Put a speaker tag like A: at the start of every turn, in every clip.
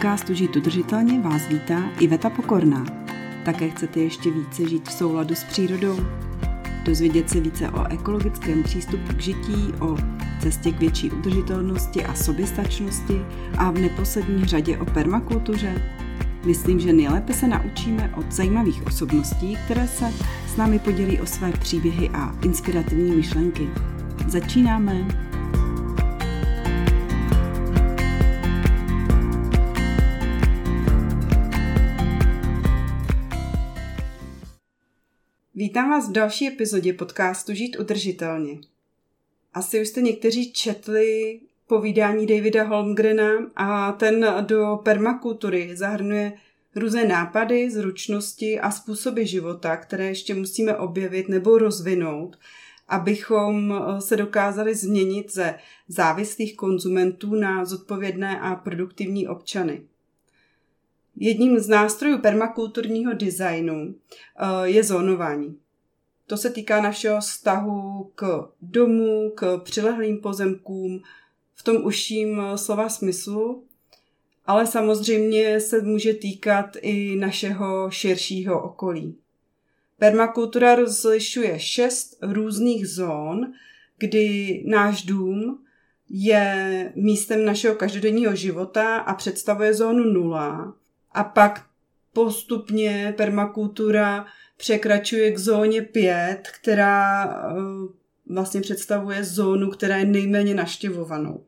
A: podcastu Žít udržitelně vás vítá Iveta Pokorná. Také chcete ještě více žít v souladu s přírodou? Dozvědět se více o ekologickém přístupu k žití, o cestě k větší udržitelnosti a soběstačnosti a v neposlední řadě o permakultuře? Myslím, že nejlépe se naučíme od zajímavých osobností, které se s námi podělí o své příběhy a inspirativní myšlenky. Začínáme! Vítám vás v další epizodě podcastu Žít udržitelně. Asi už jste někteří četli povídání Davida Holmgrena a ten do permakultury zahrnuje různé nápady, zručnosti a způsoby života, které ještě musíme objevit nebo rozvinout, abychom se dokázali změnit ze závislých konzumentů na zodpovědné a produktivní občany. Jedním z nástrojů permakulturního designu eh, je zónování. To se týká našeho vztahu k domu, k přilehlým pozemkům, v tom užším eh, slova smyslu, ale samozřejmě se může týkat i našeho širšího okolí. Permakultura rozlišuje šest různých zón, kdy náš dům je místem našeho každodenního života a představuje zónu nula, a pak postupně permakultura překračuje k zóně 5, která eh, vlastně představuje zónu, která je nejméně naštěvovanou.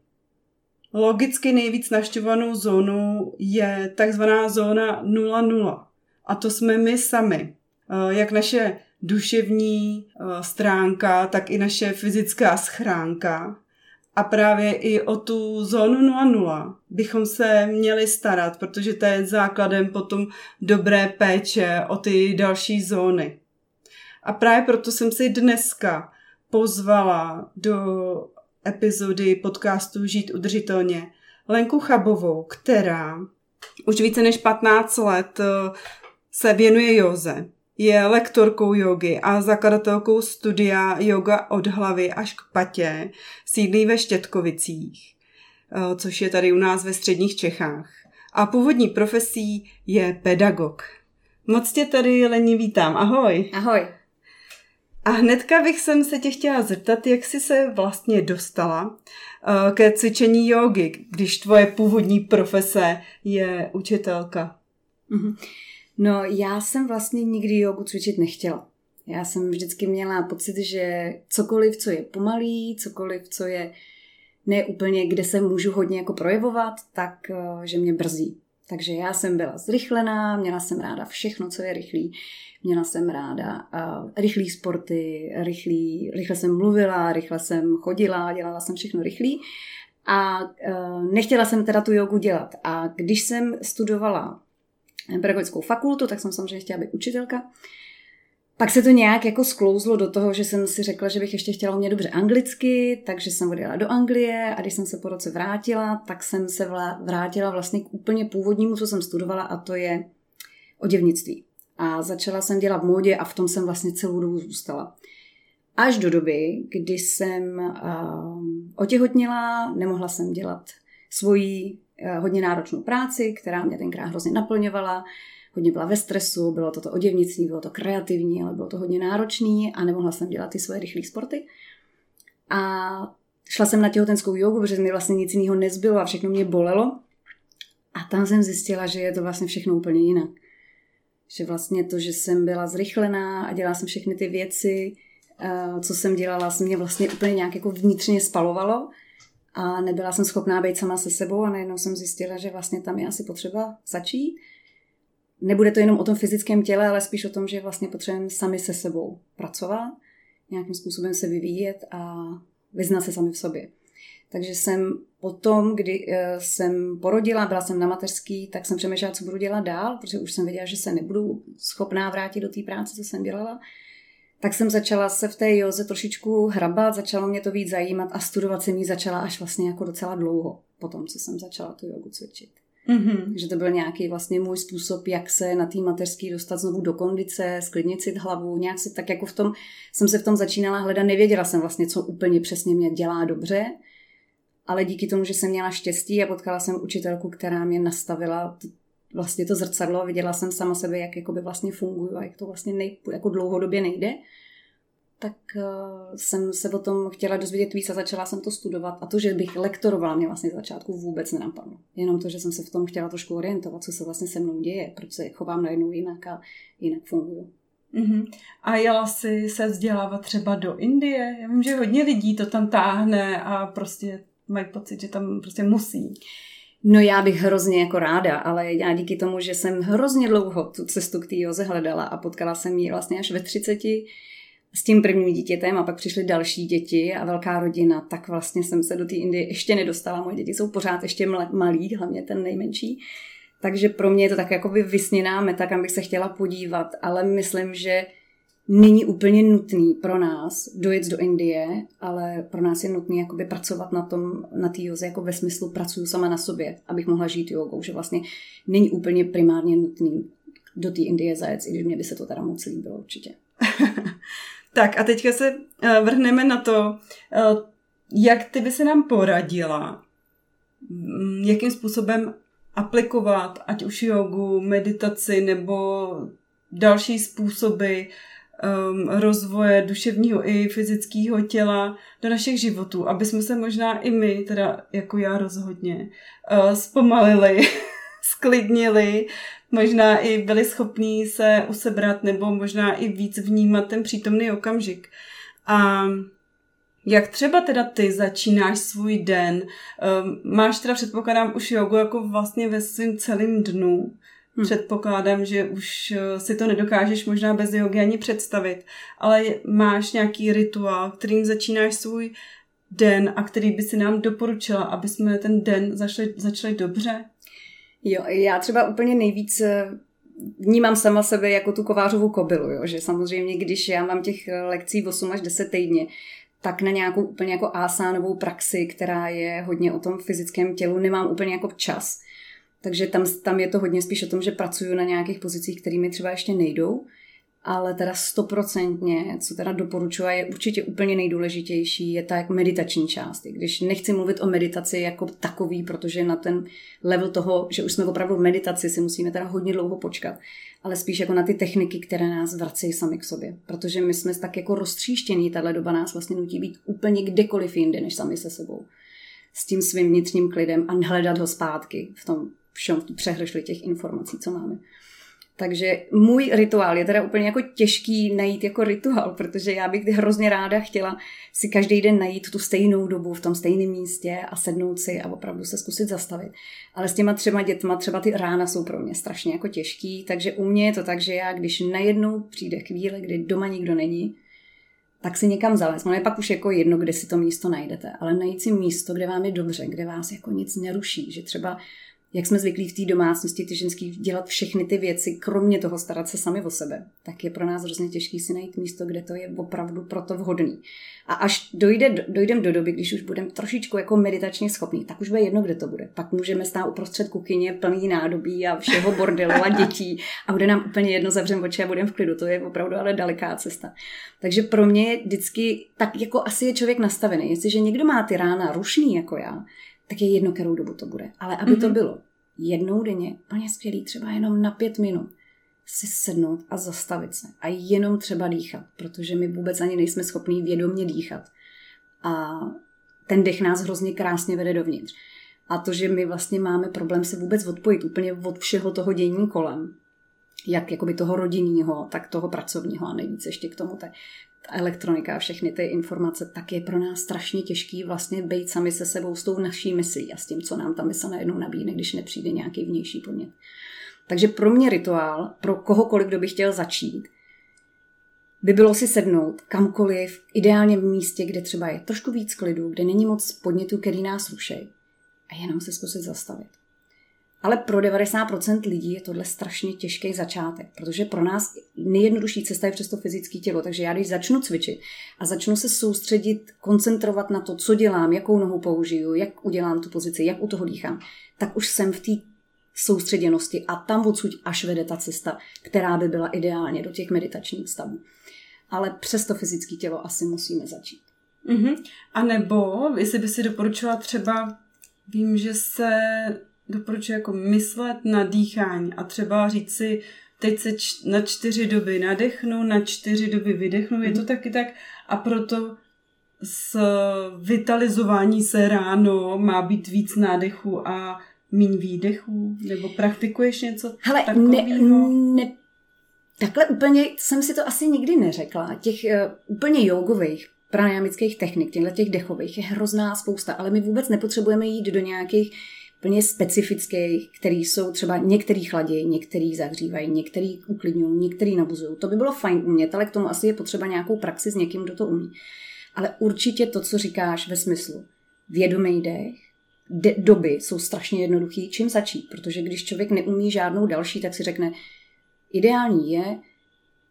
A: Logicky nejvíc naštěvovanou zónou je takzvaná zóna 0,0. A to jsme my sami. Eh, jak naše duševní eh, stránka, tak i naše fyzická schránka. A právě i o tu zónu 0,0 bychom se měli starat, protože to je základem potom dobré péče o ty další zóny. A právě proto jsem si dneska pozvala do epizody podcastu Žít udržitelně Lenku Chabovou, která už více než 15 let eh, se věnuje joze je lektorkou jogy a zakladatelkou studia Yoga od hlavy až k patě, sídlí ve Štětkovicích, eh, což je tady u nás ve středních Čechách. A původní profesí je pedagog. Moc tě tady, Leni, vítám. Ahoj.
B: Ahoj.
A: A hnedka bych sem se tě chtěla zeptat, jak jsi se vlastně dostala eh, ke cvičení jogy, když tvoje původní profese je učitelka.
B: Mm-hmm. No, já jsem vlastně nikdy jogu cvičit nechtěla. Já jsem vždycky měla pocit, že cokoliv, co je pomalý, cokoliv, co je ne úplně, kde se můžu hodně jako projevovat, tak eh, že mě brzí. Takže já jsem byla zrychlená, měla jsem ráda všechno, co je rychlý. Měla jsem ráda uh, rychlý sporty, rychlý, rychle jsem mluvila, rychle jsem chodila, dělala jsem všechno rychlý. A uh, nechtěla jsem teda tu jogu dělat. A když jsem studovala pedagogickou fakultu, tak jsem samozřejmě chtěla být učitelka. Pak se to nějak jako sklouzlo do toho, že jsem si řekla, že bych ještě chtěla umět dobře anglicky, takže jsem odjela do Anglie a když jsem se po roce vrátila, tak jsem se vrátila vlastně k úplně původnímu, co jsem studovala a to je oděvnictví. A začala jsem dělat v módě a v tom jsem vlastně celou dobu zůstala. Až do doby, kdy jsem uh, otěhotněla, nemohla jsem dělat svoji hodně náročnou práci, která mě tenkrát hrozně naplňovala. Hodně byla ve stresu, bylo to to oděvnictví, bylo to kreativní, ale bylo to hodně náročný a nemohla jsem dělat ty svoje rychlé sporty. A šla jsem na těhotenskou jogu, protože mi vlastně nic jiného nezbylo a všechno mě bolelo. A tam jsem zjistila, že je to vlastně všechno úplně jinak. Že vlastně to, že jsem byla zrychlená a dělala jsem všechny ty věci, eh, co jsem dělala, se mě vlastně úplně nějak jako vnitřně spalovalo a nebyla jsem schopná být sama se sebou a najednou jsem zjistila, že vlastně tam je asi potřeba začít. Nebude to jenom o tom fyzickém těle, ale spíš o tom, že vlastně potřebujeme sami se sebou pracovat, nějakým způsobem se vyvíjet a vyznat se sami v sobě. Takže jsem potom, kdy eh, jsem porodila, byla jsem na mateřský, tak jsem přemýšlela, co budu dělat dál, protože už jsem věděla, že se nebudu schopná vrátit do té práce, co jsem dělala tak jsem začala se v té joze trošičku hrabat, začalo mě to víc zajímat a studovat jsem ji začala až vlastně jako docela dlouho, po tom, co jsem začala tu jogu cvičit. Mm-hmm. Takže to byl nějaký vlastně můj způsob, jak se na té mateřský dostat znovu do kondice, sklidnit si hlavu, nějak si tak jako v tom, jsem se v tom začínala hledat, nevěděla jsem vlastně, co úplně přesně mě dělá dobře, ale díky tomu, že jsem měla štěstí a potkala jsem učitelku, která mě nastavila vlastně to zrcadlo a viděla jsem sama sebe, jak jakoby vlastně funguju a jak to vlastně nej, jako dlouhodobě nejde, tak uh, jsem se o tom chtěla dozvědět víc a začala jsem to studovat. A to, že bych lektorovala, mě vlastně z začátku vůbec nenapadlo. Jenom to, že jsem se v tom chtěla trošku orientovat, co se vlastně se mnou děje, proč se chovám najednou jinak a jinak funguju.
A: Mm-hmm. A jela si se vzdělávat třeba do Indie? Já vím, že hodně lidí to tam táhne a prostě mají pocit, že tam prostě musí.
B: No já bych hrozně jako ráda, ale já díky tomu, že jsem hrozně dlouho tu cestu k té Joze hledala a potkala jsem ji vlastně až ve 30 s tím prvním dítětem a pak přišly další děti a velká rodina, tak vlastně jsem se do té Indie ještě nedostala. Moje děti jsou pořád ještě malí, hlavně ten nejmenší. Takže pro mě je to tak jako vysněná meta, kam bych se chtěla podívat, ale myslím, že není úplně nutný pro nás dojet do Indie, ale pro nás je nutný jakoby pracovat na tom, na té joze, jako ve smyslu pracuju sama na sobě, abych mohla žít jogou, že vlastně není úplně primárně nutný do té Indie zajet, i když mě by se to teda moc líbilo určitě.
A: tak a teďka se eh, vrhneme na to, eh, jak ty by se nám poradila, mm, jakým způsobem aplikovat, ať už jogu, meditaci nebo další způsoby um, rozvoje duševního i fyzického těla do našich životů, aby jsme se možná i my, teda jako já rozhodně, uh, zpomalili, sklidnili, možná i byli schopní se usebrat nebo možná i víc vnímat ten přítomný okamžik. A jak třeba teda ty začínáš svůj den? Um, máš teda, předpokládám, už jogu jako vlastně ve svém celém dnu. Hmm. Předpokládám, že už eh, si to nedokážeš možná bez jogy ani představit, ale máš nějaký rituál, kterým začínáš svůj den a který by si nám doporučila, aby jsme ten den začali, začali dobře?
B: Jo, já třeba úplně nejvíc eh, vnímám sama sebe jako tu kovářovou kobylu, jo? že samozřejmě, když já mám těch eh, lekcí 8 až 10 týdně, tak na nějakou úplně jako asánovou praxi, která je hodně o tom fyzickém tělu, nemám úplně jako čas. Takže tam, tam je to hodně spíš o tom, že pracuju na nějakých pozicích, kterými třeba ještě nejdou ale teda stoprocentně, co teda doporučuji, je určitě úplně nejdůležitější, je ta jak meditační část. Když nechci mluvit o meditaci jako takový, protože na ten level toho, že už jsme opravdu v meditaci, si musíme teda hodně dlouho počkat, ale spíš jako na ty techniky, které nás vracejí sami k sobě. Protože my jsme tak jako roztříštění, tahle doba nás vlastně nutí být úplně kdekoliv jinde, než sami se sebou. S tím svým vnitřním klidem a hledat ho zpátky v tom všem přehršli těch informací, co máme. Takže můj rituál je teda úplně jako těžký najít jako rituál, protože já bych hrozně ráda chtěla si každý den najít tu stejnou dobu v tom stejném místě a sednout si a opravdu se zkusit zastavit. Ale s těma třema dětma třeba ty rána jsou pro mě strašně jako těžký, takže u mě je to tak, že já když najednou přijde chvíle, kdy doma nikdo není, tak si někam zalez. No je pak už jako jedno, kde si to místo najdete, ale najít si místo, kde vám je dobře, kde vás jako nic neruší, že třeba jak jsme zvyklí v té domácnosti ty ženský dělat všechny ty věci, kromě toho starat se sami o sebe, tak je pro nás hrozně těžký si najít místo, kde to je opravdu proto vhodný. A až dojde, dojdem do doby, když už budeme trošičku jako meditačně schopní, tak už bude jedno, kde to bude. Pak můžeme stát uprostřed kuchyně plný nádobí a všeho bordelu a dětí a bude nám úplně jedno, zavřem oči a budeme v klidu. To je opravdu ale daleká cesta. Takže pro mě je vždycky tak jako asi je člověk nastavený. Jestliže někdo má ty rána rušný jako já, tak je jedno, kterou dobu to bude. Ale aby mm-hmm. to mhm. bylo jednou denně, plně skvělý, třeba jenom na pět minut, si sednout a zastavit se a jenom třeba dýchat, protože my vůbec ani nejsme schopní vědomě dýchat. A ten dech nás hrozně krásně vede dovnitř. A to, že my vlastně máme problém se vůbec odpojit úplně od všeho toho dění kolem, jak jakoby toho rodinného, tak toho pracovního a nejvíce ještě k tomu té elektronika a všechny ty informace, tak je pro nás strašně těžký vlastně být sami se sebou s tou naší myslí a s tím, co nám ta mysl najednou nabídne, když nepřijde nějaký vnější podnět. Takže pro mě rituál, pro kohokoliv, kdo by chtěl začít, by bylo si sednout kamkoliv, ideálně v místě, kde třeba je trošku víc klidu, kde není moc podnětů, který nás rušejí. A jenom se zkusit zastavit. Ale pro 90% lidí je tohle strašně těžký začátek, protože pro nás nejjednodušší cesta je přes to fyzické tělo. Takže já když začnu cvičit a začnu se soustředit, koncentrovat na to, co dělám, jakou nohu použiju, jak udělám tu pozici, jak u toho dýchám, tak už jsem v té soustředěnosti a tam odsud až vede ta cesta, která by byla ideálně do těch meditačních stavů. Ale přes to fyzické tělo asi musíme začít.
A: Mm-hmm. A nebo, jestli by si doporučila třeba, vím, že se doporučuje jako myslet na dýchání a třeba říct si, teď se č- na čtyři doby nadechnu, na čtyři doby vydechnu, mm-hmm. je to mhm. taky tak a proto s vitalizování se ráno má být víc nádechu a míň výdechů? Nebo praktikuješ něco
B: Hele,
A: takového?
B: Ne, ne, takhle úplně jsem si to asi nikdy neřekla. Těch uh, úplně jogových pranayamických technik, těchto těch dechových, je hrozná spousta, ale my vůbec nepotřebujeme jít do nějakých plně specifických, který jsou třeba některý chladí, některý zahřívají, některý uklidňují, některý nabuzují. To by bylo fajn umět, ale k tomu asi je potřeba nějakou praxi s někým, kdo to umí. Ale určitě to, co říkáš ve smyslu vědomý dech, de- doby jsou strašně jednoduchý, čím začít, protože když člověk neumí žádnou další, tak si řekne, ideální je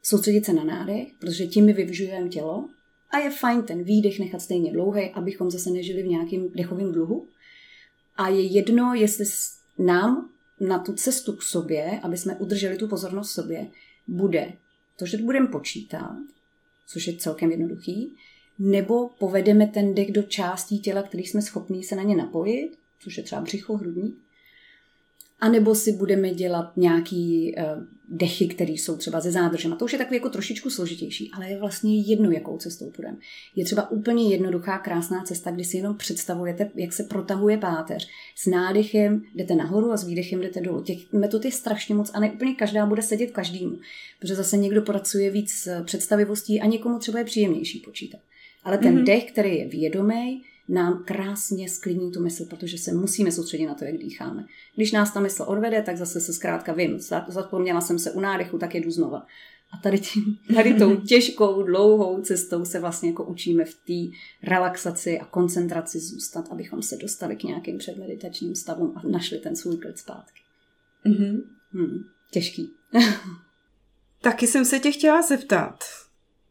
B: soustředit se na nádech, protože tím my vyvžujeme tělo a je fajn ten výdech nechat stejně dlouhý, abychom zase nežili v nějakém dechovém dluhu. A je jedno, jestli nám na tu cestu k sobě, aby jsme udrželi tu pozornost sobě, bude to, že budeme počítat, což je celkem jednoduchý, nebo povedeme ten dech do částí těla, který jsme schopní se na ně napojit, což je třeba břicho, hrudník, a nebo si budeme dělat nějaký uh, dechy, které jsou třeba ze zádržem. A to už je takový jako trošičku složitější, ale je vlastně jedno, jakou cestou půjdeme. Je třeba úplně jednoduchá, krásná cesta, kdy si jenom představujete, jak se protahuje páteř. S nádechem jdete nahoru a s výdechem jdete dolů. Těch metod je strašně moc a ne úplně každá bude sedět každému. Protože zase někdo pracuje víc s představivostí a někomu třeba je příjemnější počítat. Ale ten mm-hmm. dech, který je vědomý, nám krásně sklidní tu mysl, protože se musíme soustředit na to, jak dýcháme. Když nás ta mysl odvede, tak zase se zkrátka vím, zapomněla jsem se u nádechu, tak jedu znova. A tady, tím, tady tou těžkou, dlouhou cestou se vlastně jako učíme v té relaxaci a koncentraci zůstat, abychom se dostali k nějakým předmeditačním stavům a našli ten svůj klid zpátky. Mm-hmm. Hmm, těžký.
A: Taky jsem se tě chtěla zeptat,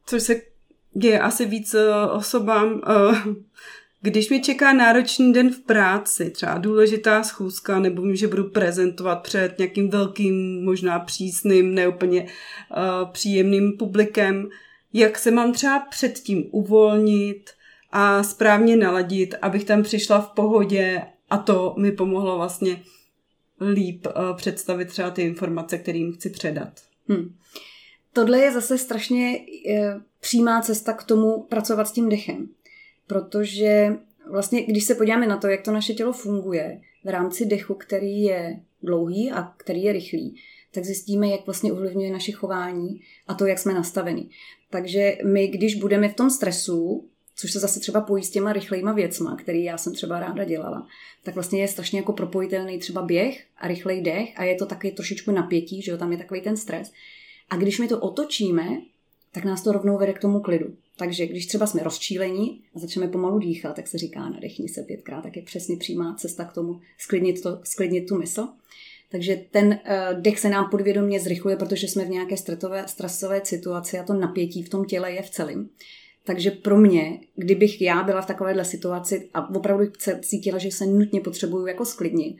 A: což se děje asi víc eh, osobám, eh, když mi čeká náročný den v práci, třeba důležitá schůzka, nebo vím, že budu prezentovat před nějakým velkým, možná přísným, neúplně uh, příjemným publikem, jak se mám třeba předtím uvolnit a správně naladit, abych tam přišla v pohodě a to mi pomohlo vlastně líp uh, představit třeba ty informace, kterým chci předat. Hmm.
B: Tohle je zase strašně uh, přímá cesta k tomu pracovat s tím dechem protože vlastně, když se podíváme na to, jak to naše tělo funguje v rámci dechu, který je dlouhý a který je rychlý, tak zjistíme, jak vlastně ovlivňuje naše chování a to, jak jsme nastaveni. Takže my, když budeme v tom stresu, což se zase třeba pojí s těma rychlejma věcma, který já jsem třeba ráda dělala, tak vlastně je strašně jako propojitelný třeba běh a rychlej dech a je to taky trošičku napětí, že jo, tam je takový ten stres. A když my to otočíme, tak nás to rovnou vede k tomu klidu. Takže když třeba jsme rozčílení a začneme pomalu dýchat, tak se říká nadechni se pětkrát, tak je přesně přímá cesta k tomu sklidnit, to, sklidnit tu mysl. Takže ten uh, dech se nám podvědomě zrychluje, protože jsme v nějaké stresové, stresové situaci a to napětí v tom těle je v celém. Takže pro mě, kdybych já byla v takovéhle situaci a opravdu cítila, že se nutně potřebuju jako sklidnit,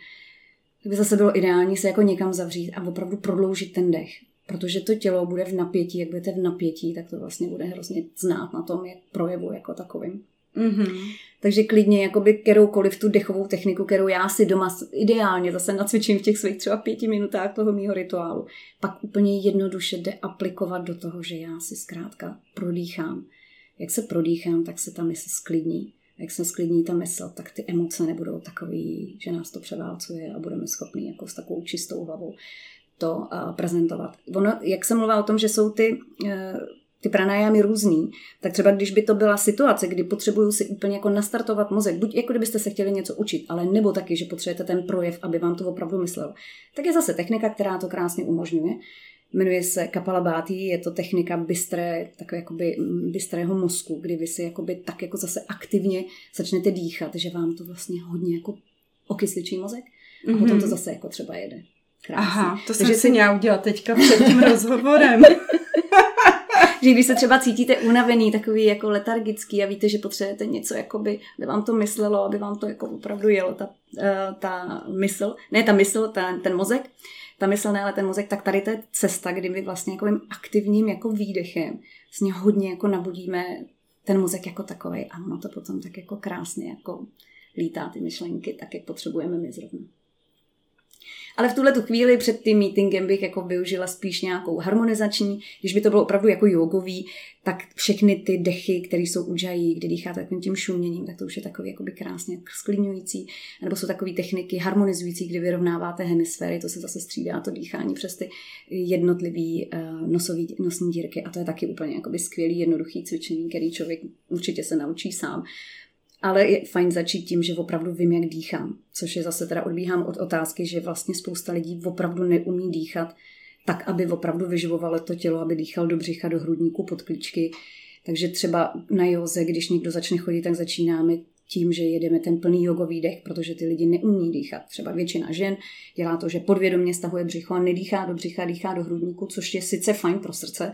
B: tak by zase bylo ideální se jako někam zavřít a opravdu prodloužit ten dech protože to tělo bude v napětí, jak budete v napětí, tak to vlastně bude hrozně znát na tom, jak projevu jako takovým. Mm-hmm. Takže klidně jakoby kteroukoliv tu dechovou techniku, kterou já si doma ideálně zase nacvičím v těch svých třeba pěti minutách toho mýho rituálu, pak úplně jednoduše jde aplikovat do toho, že já si zkrátka prodýchám. Jak se prodýchám, tak se ta mysl sklidní. Jak se sklidní ta mysl, tak ty emoce nebudou takový, že nás to převálcuje a budeme schopni jako s takovou čistou hlavou to uh, prezentovat. Ono, jak jsem mluvila o tom, že jsou ty, uh, ty pranajámy různý, tak třeba když by to byla situace, kdy potřebuju si úplně jako nastartovat mozek, buď jako kdybyste se chtěli něco učit, ale nebo taky, že potřebujete ten projev, aby vám to opravdu myslel, tak je zase technika, která to krásně umožňuje. Jmenuje se Kapalabáty, je to technika bystré, takové jakoby bystrého mozku, kdy vy si jakoby tak jako zase aktivně začnete dýchat, že vám to vlastně hodně jako okysličí mozek a mm-hmm. potom to mhm. zase jako třeba jede.
A: Krásný. Aha, to Takže jsem si měla udělat teďka před tím rozhovorem.
B: že když se třeba cítíte unavený, takový jako letargický a víte, že potřebujete něco, jakoby, aby vám to myslelo, aby vám to jako opravdu jelo, ta, uh, ta mysl, ne ta mysl, ta, ten mozek, ta mysl ne, ale ten mozek, tak tady to je cesta, kdy my vlastně jako aktivním jako výdechem vlastně hodně jako nabudíme ten mozek jako takový a ono to potom tak jako krásně jako lítá ty myšlenky, tak jak potřebujeme my zrovna. Ale v tuhle tu chvíli před tím meetingem bych jako využila spíš nějakou harmonizační. Když by to bylo opravdu jako jogový, tak všechny ty dechy, které jsou udžají, kdy dýcháte takovým tím šuměním, tak to už je takový jakoby krásně sklidňující. Nebo jsou takové techniky harmonizující, kdy vyrovnáváte hemisféry, to se zase střídá to dýchání přes ty jednotlivý uh, nosový, nosní dírky. A to je taky úplně jakoby skvělý, jednoduchý cvičení, který člověk určitě se naučí sám. Ale je fajn začít tím, že opravdu vím, jak dýchám. Což je zase teda odbíhám od otázky, že vlastně spousta lidí opravdu neumí dýchat tak, aby opravdu vyživovalo to tělo, aby dýchal do břicha, do hrudníku, pod klíčky. Takže třeba na joze, když někdo začne chodit, tak začínáme tím, že jedeme ten plný jogový dech, protože ty lidi neumí dýchat. Třeba většina žen dělá to, že podvědomě stahuje břicho a nedýchá do břicha, dýchá do hrudníku, což je sice fajn pro srdce,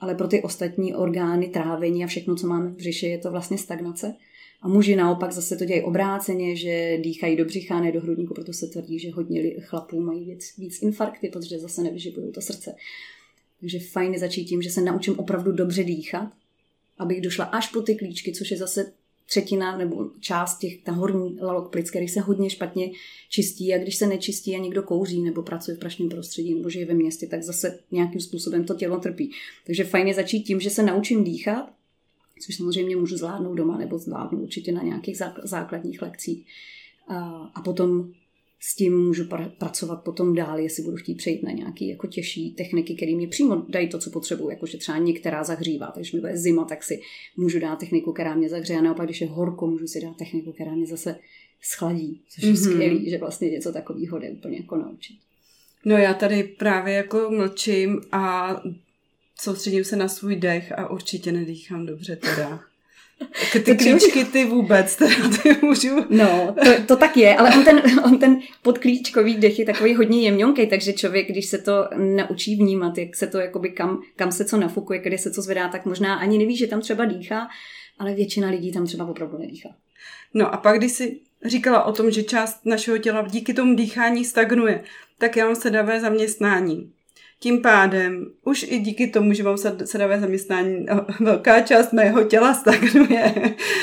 B: ale pro ty ostatní orgány, trávení a všechno, co máme v břiše, je to vlastně stagnace. A muži naopak zase to dělají obráceně, že dýchají do břicha, ne do hrudníku, proto se tvrdí, že hodně chlapů mají víc, víc infarkty, protože zase nevyživují to srdce. Takže fajn je začít tím, že se naučím opravdu dobře dýchat, abych došla až po ty klíčky, což je zase třetina nebo část těch, ta horní lalok plic, který se hodně špatně čistí a když se nečistí a někdo kouří nebo pracuje v prašném prostředí nebo žije ve městě, tak zase nějakým způsobem to tělo trpí. Takže fajn je začít tím, že se naučím dýchat což samozřejmě můžu zvládnout doma nebo zvládnout určitě na nějakých základních lekcích. A potom s tím můžu pr- pracovat potom dál, jestli budu chtít přejít na nějaké jako těžší techniky, které mě přímo dají to, co potřebuji, jakože třeba některá zahřívá, takže mi bude zima, tak si můžu dát techniku, která mě zahřeje, a naopak, když je horko, můžu si dát techniku, která mě zase schladí, což je mm-hmm. skvělý, že vlastně něco takového jde úplně jako naučit.
A: No já tady právě jako mlčím a soustředím se na svůj dech a určitě nedýchám dobře teda. Ty klíčky ty vůbec, teda ty můžu...
B: No, to, to tak je, ale on ten, on ten podklíčkový dech je takový hodně jemňonký, takže člověk, když se to naučí vnímat, jak se to jakoby kam, kam se co nafukuje, kde se co zvedá, tak možná ani neví, že tam třeba dýchá, ale většina lidí tam třeba opravdu nedýchá.
A: No a pak, když si říkala o tom, že část našeho těla díky tomu dýchání stagnuje, tak já mám sedavé zaměstnání. Tím pádem už i díky tomu, že mám sedavé zaměstnání, velká část mého těla stagnuje.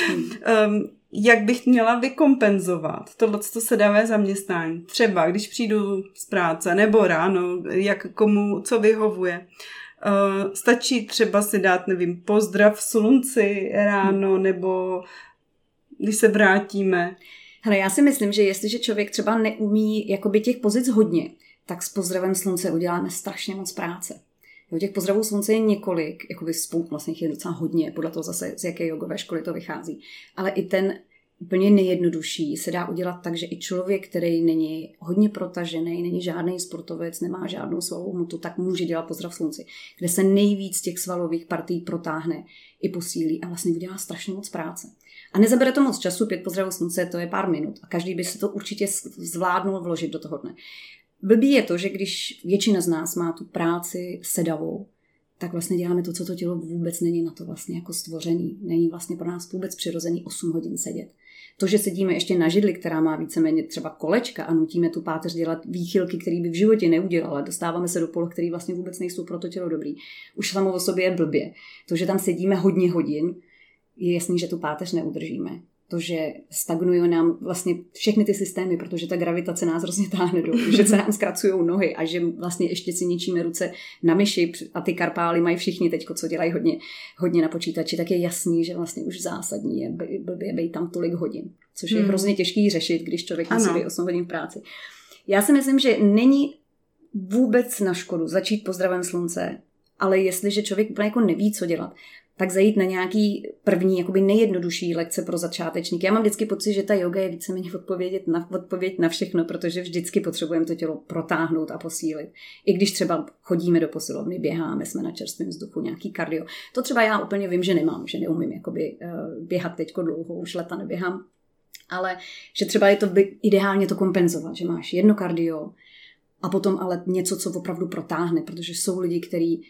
A: Hmm. Um, jak bych měla vykompenzovat tohle sedavé zaměstnání? Třeba, když přijdu z práce nebo ráno, jak komu co vyhovuje. Uh, stačí třeba si dát, nevím, pozdrav slunci ráno, hmm. nebo když se vrátíme.
B: Hele, já si myslím, že jestliže člověk třeba neumí jakoby těch pozic hodně, tak s pozdravem slunce uděláme strašně moc práce. Jo, těch pozdravů slunce je několik, jakoby spoustu, vlastně je docela hodně, podle toho zase, z jaké jogové školy to vychází. Ale i ten úplně nejjednodušší se dá udělat tak, že i člověk, který není hodně protažený, není žádný sportovec, nemá žádnou svalovou hmotu, tak může dělat pozdrav slunci, kde se nejvíc těch svalových partí protáhne i posílí a vlastně udělá strašně moc práce. A nezabere to moc času, pět pozdravů slunce, to je pár minut a každý by se to určitě zvládnul vložit do toho dne. Blbý je to, že když většina z nás má tu práci sedavou, tak vlastně děláme to, co to tělo vůbec není na to vlastně jako stvořený. Není vlastně pro nás vůbec přirozený 8 hodin sedět. To, že sedíme ještě na židli, která má víceméně třeba kolečka a nutíme tu páteř dělat výchylky, které by v životě neudělala, dostáváme se do poloh, které vlastně vůbec nejsou pro to tělo dobrý. Už samo o sobě je blbě. To, že tam sedíme hodně hodin, je jasný, že tu páteř neudržíme to, že stagnují nám vlastně všechny ty systémy, protože ta gravitace nás hrozně táhne dolů, že se nám zkracují nohy a že vlastně ještě si ničíme ruce na myši a ty karpály mají všichni teď, co dělají hodně, hodně na počítači, tak je jasný, že vlastně už zásadní je blbě být tam tolik hodin, což je hmm. hrozně těžký řešit, když člověk musí být 8 hodin v práci. Já si myslím, že není vůbec na škodu začít pozdravem slunce, ale jestliže člověk úplně jako neví, co dělat, tak zajít na nějaký první, jakoby nejjednodušší lekce pro začátečníky. Já mám vždycky pocit, že ta yoga je víceméně odpovědět na, odpověď na všechno, protože vždycky potřebujeme to tělo protáhnout a posílit. I když třeba chodíme do posilovny, běháme, jsme na čerstvém vzduchu, nějaký kardio. To třeba já úplně vím, že nemám, že neumím jakoby, uh, běhat teďko dlouho, už leta neběhám. Ale že třeba je to by ideálně to kompenzovat, že máš jedno kardio, a potom ale něco, co opravdu protáhne, protože jsou lidi, kteří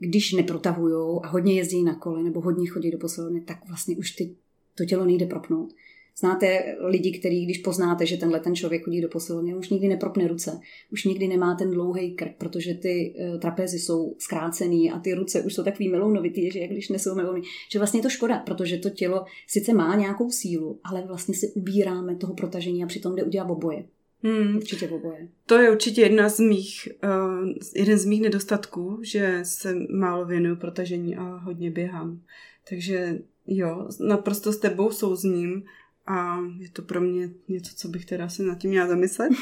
B: když neprotahují a hodně jezdí na kole nebo hodně chodí do posilovny, tak vlastně už ty, to tělo nejde propnout. Znáte lidi, který, když poznáte, že tenhle ten člověk chodí do posilovny, už nikdy nepropne ruce, už nikdy nemá ten dlouhý krk, protože ty uh, trapezy jsou zkrácený a ty ruce už jsou takový melounovitý, že jak když nesou melouny, že vlastně je to škoda, protože to tělo sice má nějakou sílu, ale vlastně si ubíráme toho protažení a přitom jde udělat oboje. Hmm. Určitě oboje.
A: To je určitě jedna z mých, uh, jeden z mých nedostatků, že se málo věnuju protažení a hodně běhám. Takže jo, naprosto s tebou souzním a je to pro mě něco, co bych teda si nad tím měla zamyslet.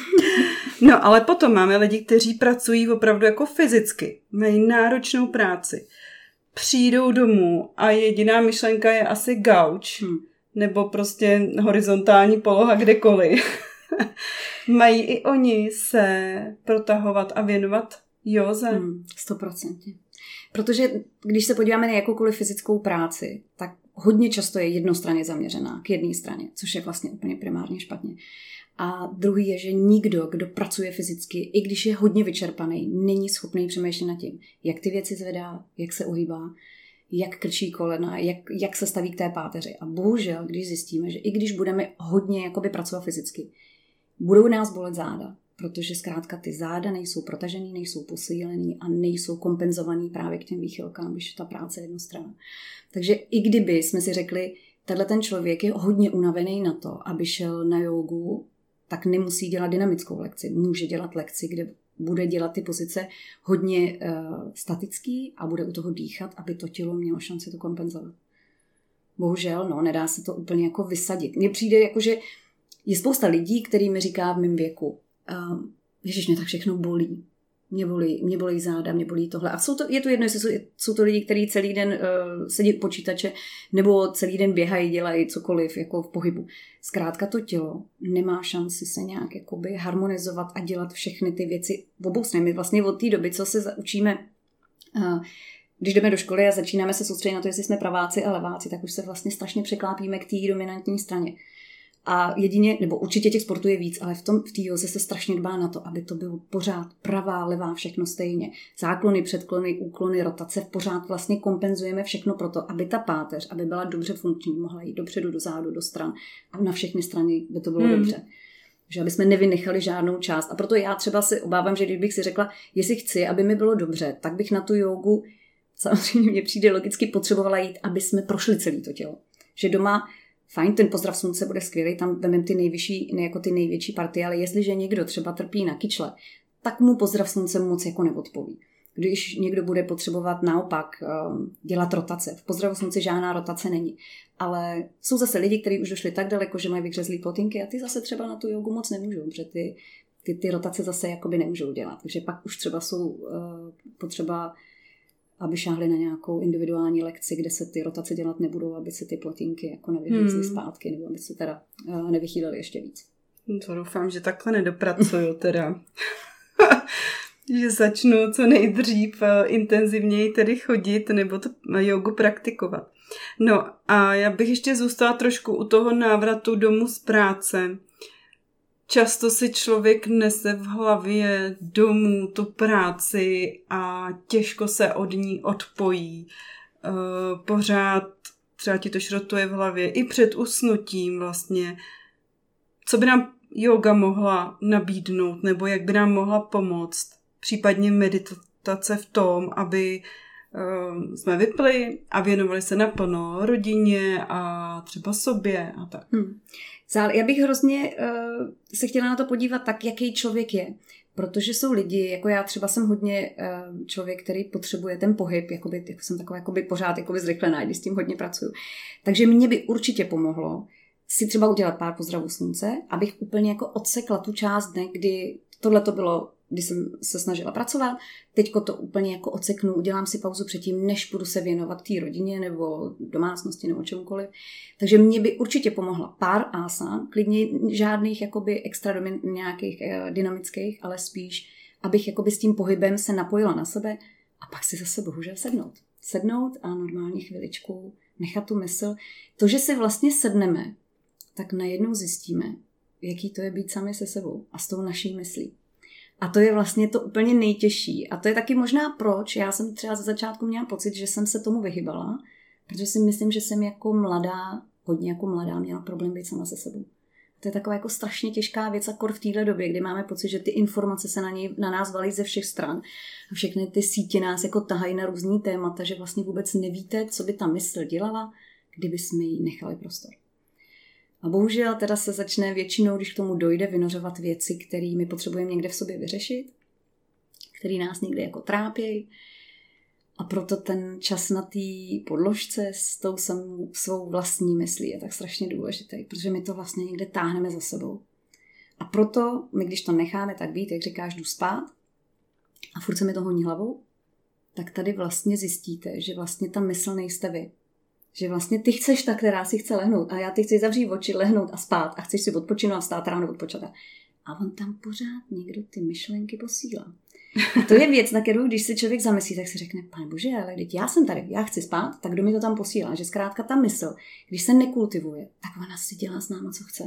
A: No, ale potom máme lidi, kteří pracují opravdu jako fyzicky, mají náročnou práci. Přijdou domů a jediná myšlenka je asi gauč, hmm. nebo prostě horizontální poloha kdekoliv. mají i oni se protahovat a věnovat józe. Hmm,
B: stoprocentně. Protože když se podíváme na jakoukoliv fyzickou práci, tak hodně často je jednostranně zaměřená k jedné straně, což je vlastně úplně primárně špatně. A druhý je, že nikdo, kdo pracuje fyzicky, i když je hodně vyčerpaný, není schopný přemýšlet nad tím, jak ty věci zvedá, jak se uhýbá, jak krčí kolena, jak, jak se staví k té páteři. A bohužel, když zjistíme, že i když budeme hodně jakoby pracovat fyzicky, budou nás bolet záda, protože zkrátka ty záda nejsou protažený, nejsou posílený a nejsou kompenzovaný právě k těm výchylkám, když ta práce je jednostranná. Takže i kdyby jsme si řekli, tenhle ten člověk je hodně unavený na to, aby šel na jogu, tak nemusí dělat dynamickou lekci. Může dělat lekci, kde bude dělat ty pozice hodně uh, statický a bude u toho dýchat, aby to tělo mělo šanci to kompenzovat. Bohužel, no, nedá se to úplně jako vysadit. Mně přijde jako, že je spousta lidí, který mi říká v mém věku, uh, Ježiš, mě tak všechno bolí. Mě bolí, mě bolí záda, mě bolí tohle. A jsou to, je to jedno, jestli jsou, jsou to lidi, kteří celý den uh, sedí u počítače nebo celý den běhají, dělají cokoliv jako v pohybu. Zkrátka to tělo nemá šanci se nějak jakoby harmonizovat a dělat všechny ty věci v obou My vlastně od té doby, co se učíme uh, když jdeme do školy a začínáme se soustředit na to, jestli jsme praváci a leváci, tak už se vlastně strašně překlápíme k té dominantní straně. A jedině, nebo určitě těch sportů je víc, ale v tom v té joze se strašně dbá na to, aby to bylo pořád pravá, levá, všechno stejně. Záklony, předklony, úklony, rotace, pořád vlastně kompenzujeme všechno pro to, aby ta páteř, aby byla dobře funkční, mohla jít dopředu, do zádu, do stran a na všechny strany by to bylo hmm. dobře. Že aby jsme nevynechali žádnou část. A proto já třeba si obávám, že když bych si řekla, jestli chci, aby mi bylo dobře, tak bych na tu jogu samozřejmě mě přijde logicky potřebovala jít, aby jsme prošli celé to tělo. Že doma fajn, ten pozdrav slunce bude skvělý, tam vememe ty nejvyšší, ne jako ty největší partie, ale jestliže někdo třeba trpí na kyčle, tak mu pozdrav slunce moc jako neodpoví. Když někdo bude potřebovat naopak ehm, dělat rotace, v pozdravu slunce žádná rotace není. Ale jsou zase lidi, kteří už došli tak daleko, že mají vykřezlý potinky a ty zase třeba na tu jogu moc nemůžou, protože ty, ty, ty rotace zase jakoby nemůžou dělat. Takže pak už třeba jsou uh, potřeba aby šáhli na nějakou individuální lekci, kde se ty rotace dělat nebudou, aby se ty plotinky jako nevyhýzly hmm. zpátky, nebo aby se teda uh, nevychýlili ještě víc.
A: To doufám, že takhle nedopracuju teda. že začnu co nejdřív uh, intenzivněji tedy chodit nebo to jogu praktikovat. No a já bych ještě zůstala trošku u toho návratu domů z práce často si člověk nese v hlavě domů tu práci a těžko se od ní odpojí. E, pořád třeba ti to šrotuje v hlavě i před usnutím vlastně. Co by nám yoga mohla nabídnout nebo jak by nám mohla pomoct? Případně meditace v tom, aby jsme vypli a věnovali se naplno rodině a třeba sobě a tak. Hmm.
B: Já bych hrozně uh, se chtěla na to podívat tak, jaký člověk je. Protože jsou lidi, jako já třeba jsem hodně uh, člověk, který potřebuje ten pohyb, jakoby, jako jsem taková jakoby pořád jakoby zrychlená, když s tím hodně pracuju. Takže mě by určitě pomohlo si třeba udělat pár pozdravů slunce, abych úplně jako odsekla tu část dne, kdy tohle to bylo kdy jsem se snažila pracovat. Teďko to úplně jako oceknu, udělám si pauzu předtím, než budu se věnovat té rodině nebo domácnosti nebo čemukoliv. Takže mě by určitě pomohla pár asan, klidně žádných jakoby extra domin, nějakých eh, dynamických, ale spíš, abych jakoby s tím pohybem se napojila na sebe a pak si zase bohužel sednout. Sednout a normálně chviličku nechat tu mysl. To, že si vlastně sedneme, tak najednou zjistíme, jaký to je být sami se sebou a s tou naší myslí. A to je vlastně to úplně nejtěžší. A to je taky možná proč. Já jsem třeba ze začátku měla pocit, že jsem se tomu vyhybala, protože si myslím, že jsem jako mladá hodně jako mladá měla problém být sama se sebou. To je taková jako strašně těžká věc, akor v téhle době, kdy máme pocit, že ty informace se na, něj, na nás valí ze všech stran a všechny ty sítě nás jako tahají na různý témata, že vlastně vůbec nevíte, co by ta mysl dělala, kdyby jsme jí nechali prostor. A bohužel teda se začne většinou, když k tomu dojde, vynořovat věci, které my potřebujeme někde v sobě vyřešit, které nás někde jako trápějí. A proto ten čas na té podložce s tou samou svou vlastní myslí je tak strašně důležitý, protože my to vlastně někde táhneme za sebou. A proto my, když to necháme tak být, jak říkáš, jdu spát a furt se mi to honí hlavou, tak tady vlastně zjistíte, že vlastně ta mysl nejste vy. Že vlastně ty chceš ta, která si chce lehnout a já ty chci zavřít oči, lehnout a spát a chceš si odpočinout a vstát ráno odpočat. A on tam pořád někdo ty myšlenky posílá. A to je věc, na kterou, když se člověk zamyslí, tak si řekne, pane bože, ale když já jsem tady, já chci spát, tak kdo mi to tam posílá? Že zkrátka ta mysl, když se nekultivuje, tak ona si dělá s náma, co chce.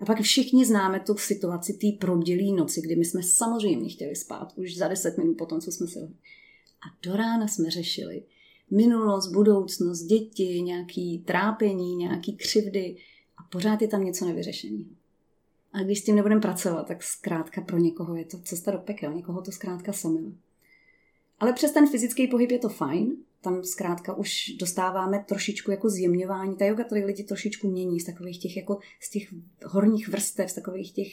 B: A pak všichni známe tu situaci té probdělé noci, kdy my jsme samozřejmě chtěli spát už za deset minut po tom, co jsme si A do rána jsme řešili minulost, budoucnost, děti, nějaký trápení, nějaký křivdy a pořád je tam něco nevyřešeného. A když s tím nebudeme pracovat, tak zkrátka pro někoho je to cesta do pekel, někoho to zkrátka samil. Ale přes ten fyzický pohyb je to fajn, tam zkrátka už dostáváme trošičku jako zjemňování. Ta yoga tady lidi trošičku mění z takových těch jako z těch horních vrstev, z takových těch,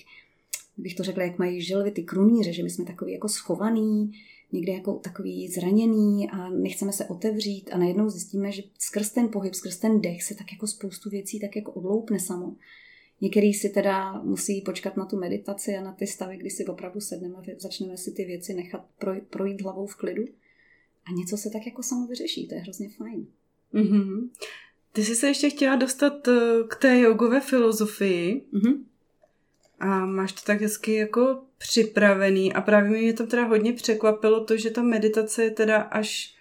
B: bych to řekla, jak mají želvy ty krunýře, že my jsme takový jako schovaný, někde jako takový zraněný a nechceme se otevřít a najednou zjistíme, že skrz ten pohyb, skrz ten dech se tak jako spoustu věcí tak jako odloupne samo. Některý si teda musí počkat na tu meditaci a na ty stavy, kdy si opravdu sedneme a začneme si ty věci nechat projít hlavou v klidu. A něco se tak jako samo vyřeší, to je hrozně fajn.
A: Mm-hmm. Ty jsi se ještě chtěla dostat eh, k té jogové filozofii. Mm-hmm. A máš to tak hezky jako připravený a právě mě to teda hodně překvapilo to, že ta meditace je teda až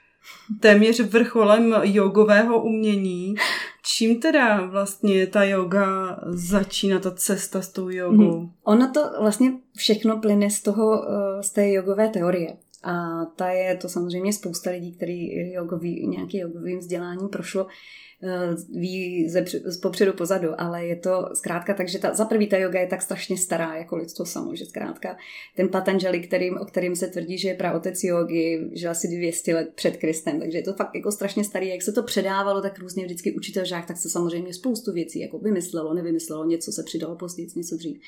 A: téměř vrcholem jogového umění. Čím teda vlastně ta yoga začíná, ta cesta s tou jogou? Hmm.
B: Ono to vlastně všechno plyne z toho, eh, z té jogové teorie. A ta je to samozřejmě spousta lidí, kteří jogový, nějaký jogovým vzděláním prošlo, Eh, ví ze, z popředu pozadu, ale je to zkrátka tak, že ta, za prvý ta yoga je tak strašně stará jako lidstvo samo, že zkrátka ten Patanjali, kterým, o kterým se tvrdí, že je praotec jogy, že asi 200 let před Kristem, takže je to fakt jako strašně starý, jak se to předávalo, tak různě vždycky učitel žák, tak se samozřejmě spoustu věcí jako vymyslelo, nevymyslelo, něco se přidalo později, něco dřív.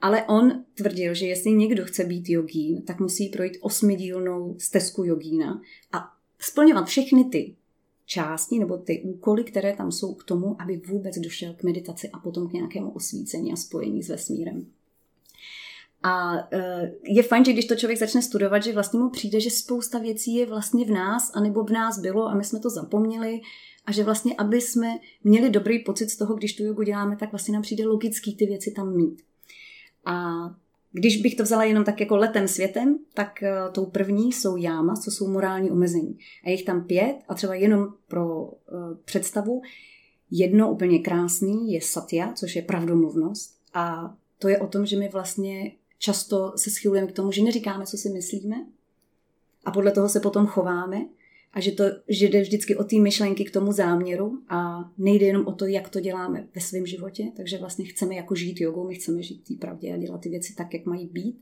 B: Ale on tvrdil, že jestli někdo chce být jogín, tak musí projít osmidílnou stezku jogína a splňovat všechny ty části nebo ty úkoly, které tam jsou k tomu, aby vůbec došel k meditaci a potom k nějakému osvícení a spojení s vesmírem. A e, je fajn, že když to člověk začne studovat, že vlastně mu přijde, že spousta věcí je vlastně v nás, anebo v nás bylo a my jsme to zapomněli a že vlastně, aby jsme měli dobrý pocit z toho, když tu jogu děláme, tak vlastně nám přijde logický ty věci tam mít. A když bych to vzala jenom tak jako letem světem, tak eh, tou první jsou jáma, co jsou morální omezení. A je jich tam pět a třeba jenom pro uh, představu, jedno úplně krásný je satya, což je pravdomluvnost. A to je o tom, že my vlastně často se schylujeme k tomu, že neříkáme, co si myslíme a podle toho se potom chováme a že, to, že jde vždycky o té myšlenky k tomu záměru a nejde jenom o to, jak to děláme ve svém životě, takže vlastně chceme jako žít jogou, my chceme žít té pravdě a dělat ty věci tak, jak mají být,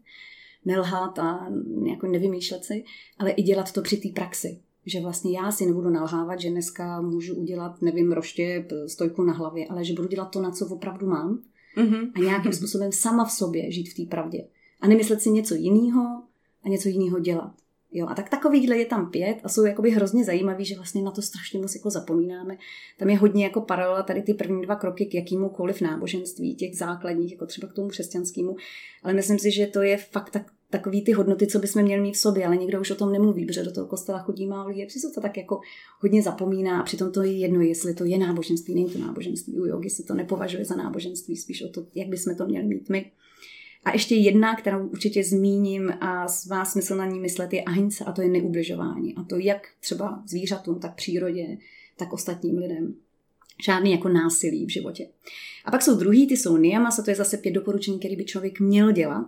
B: nelhát a jako nevymýšlet si, ale i dělat to při té praxi. Že vlastně já si nebudu nalhávat, že dneska můžu udělat, nevím, roště, stojku na hlavě, ale že budu dělat to, na co opravdu mám mm-hmm. a nějakým způsobem sama v sobě žít v té pravdě. A nemyslet si něco jiného a něco jiného dělat. Jo, a tak takovýhle je tam pět a jsou jakoby hrozně zajímavý, že vlastně na to strašně moc jako zapomínáme. Tam je hodně jako paralela tady ty první dva kroky k jakýmukoliv náboženství, těch základních, jako třeba k tomu křesťanskému. Ale myslím si, že to je fakt tak, takový ty hodnoty, co bychom měli mít v sobě, ale nikdo už o tom nemluví, protože do toho kostela chodí málo lidí, si to tak jako hodně zapomíná a přitom to je jedno, jestli to je náboženství, není to náboženství. U jogy se to nepovažuje za náboženství, spíš o to, jak bychom to měli mít my. A ještě jedna, kterou určitě zmíním a vás smysl na ní myslet, je ahince a to je neubližování. A to jak třeba zvířatům, tak přírodě, tak ostatním lidem. Žádný jako násilí v životě. A pak jsou druhý, ty jsou niyamas a to je zase pět doporučení, které by člověk měl dělat.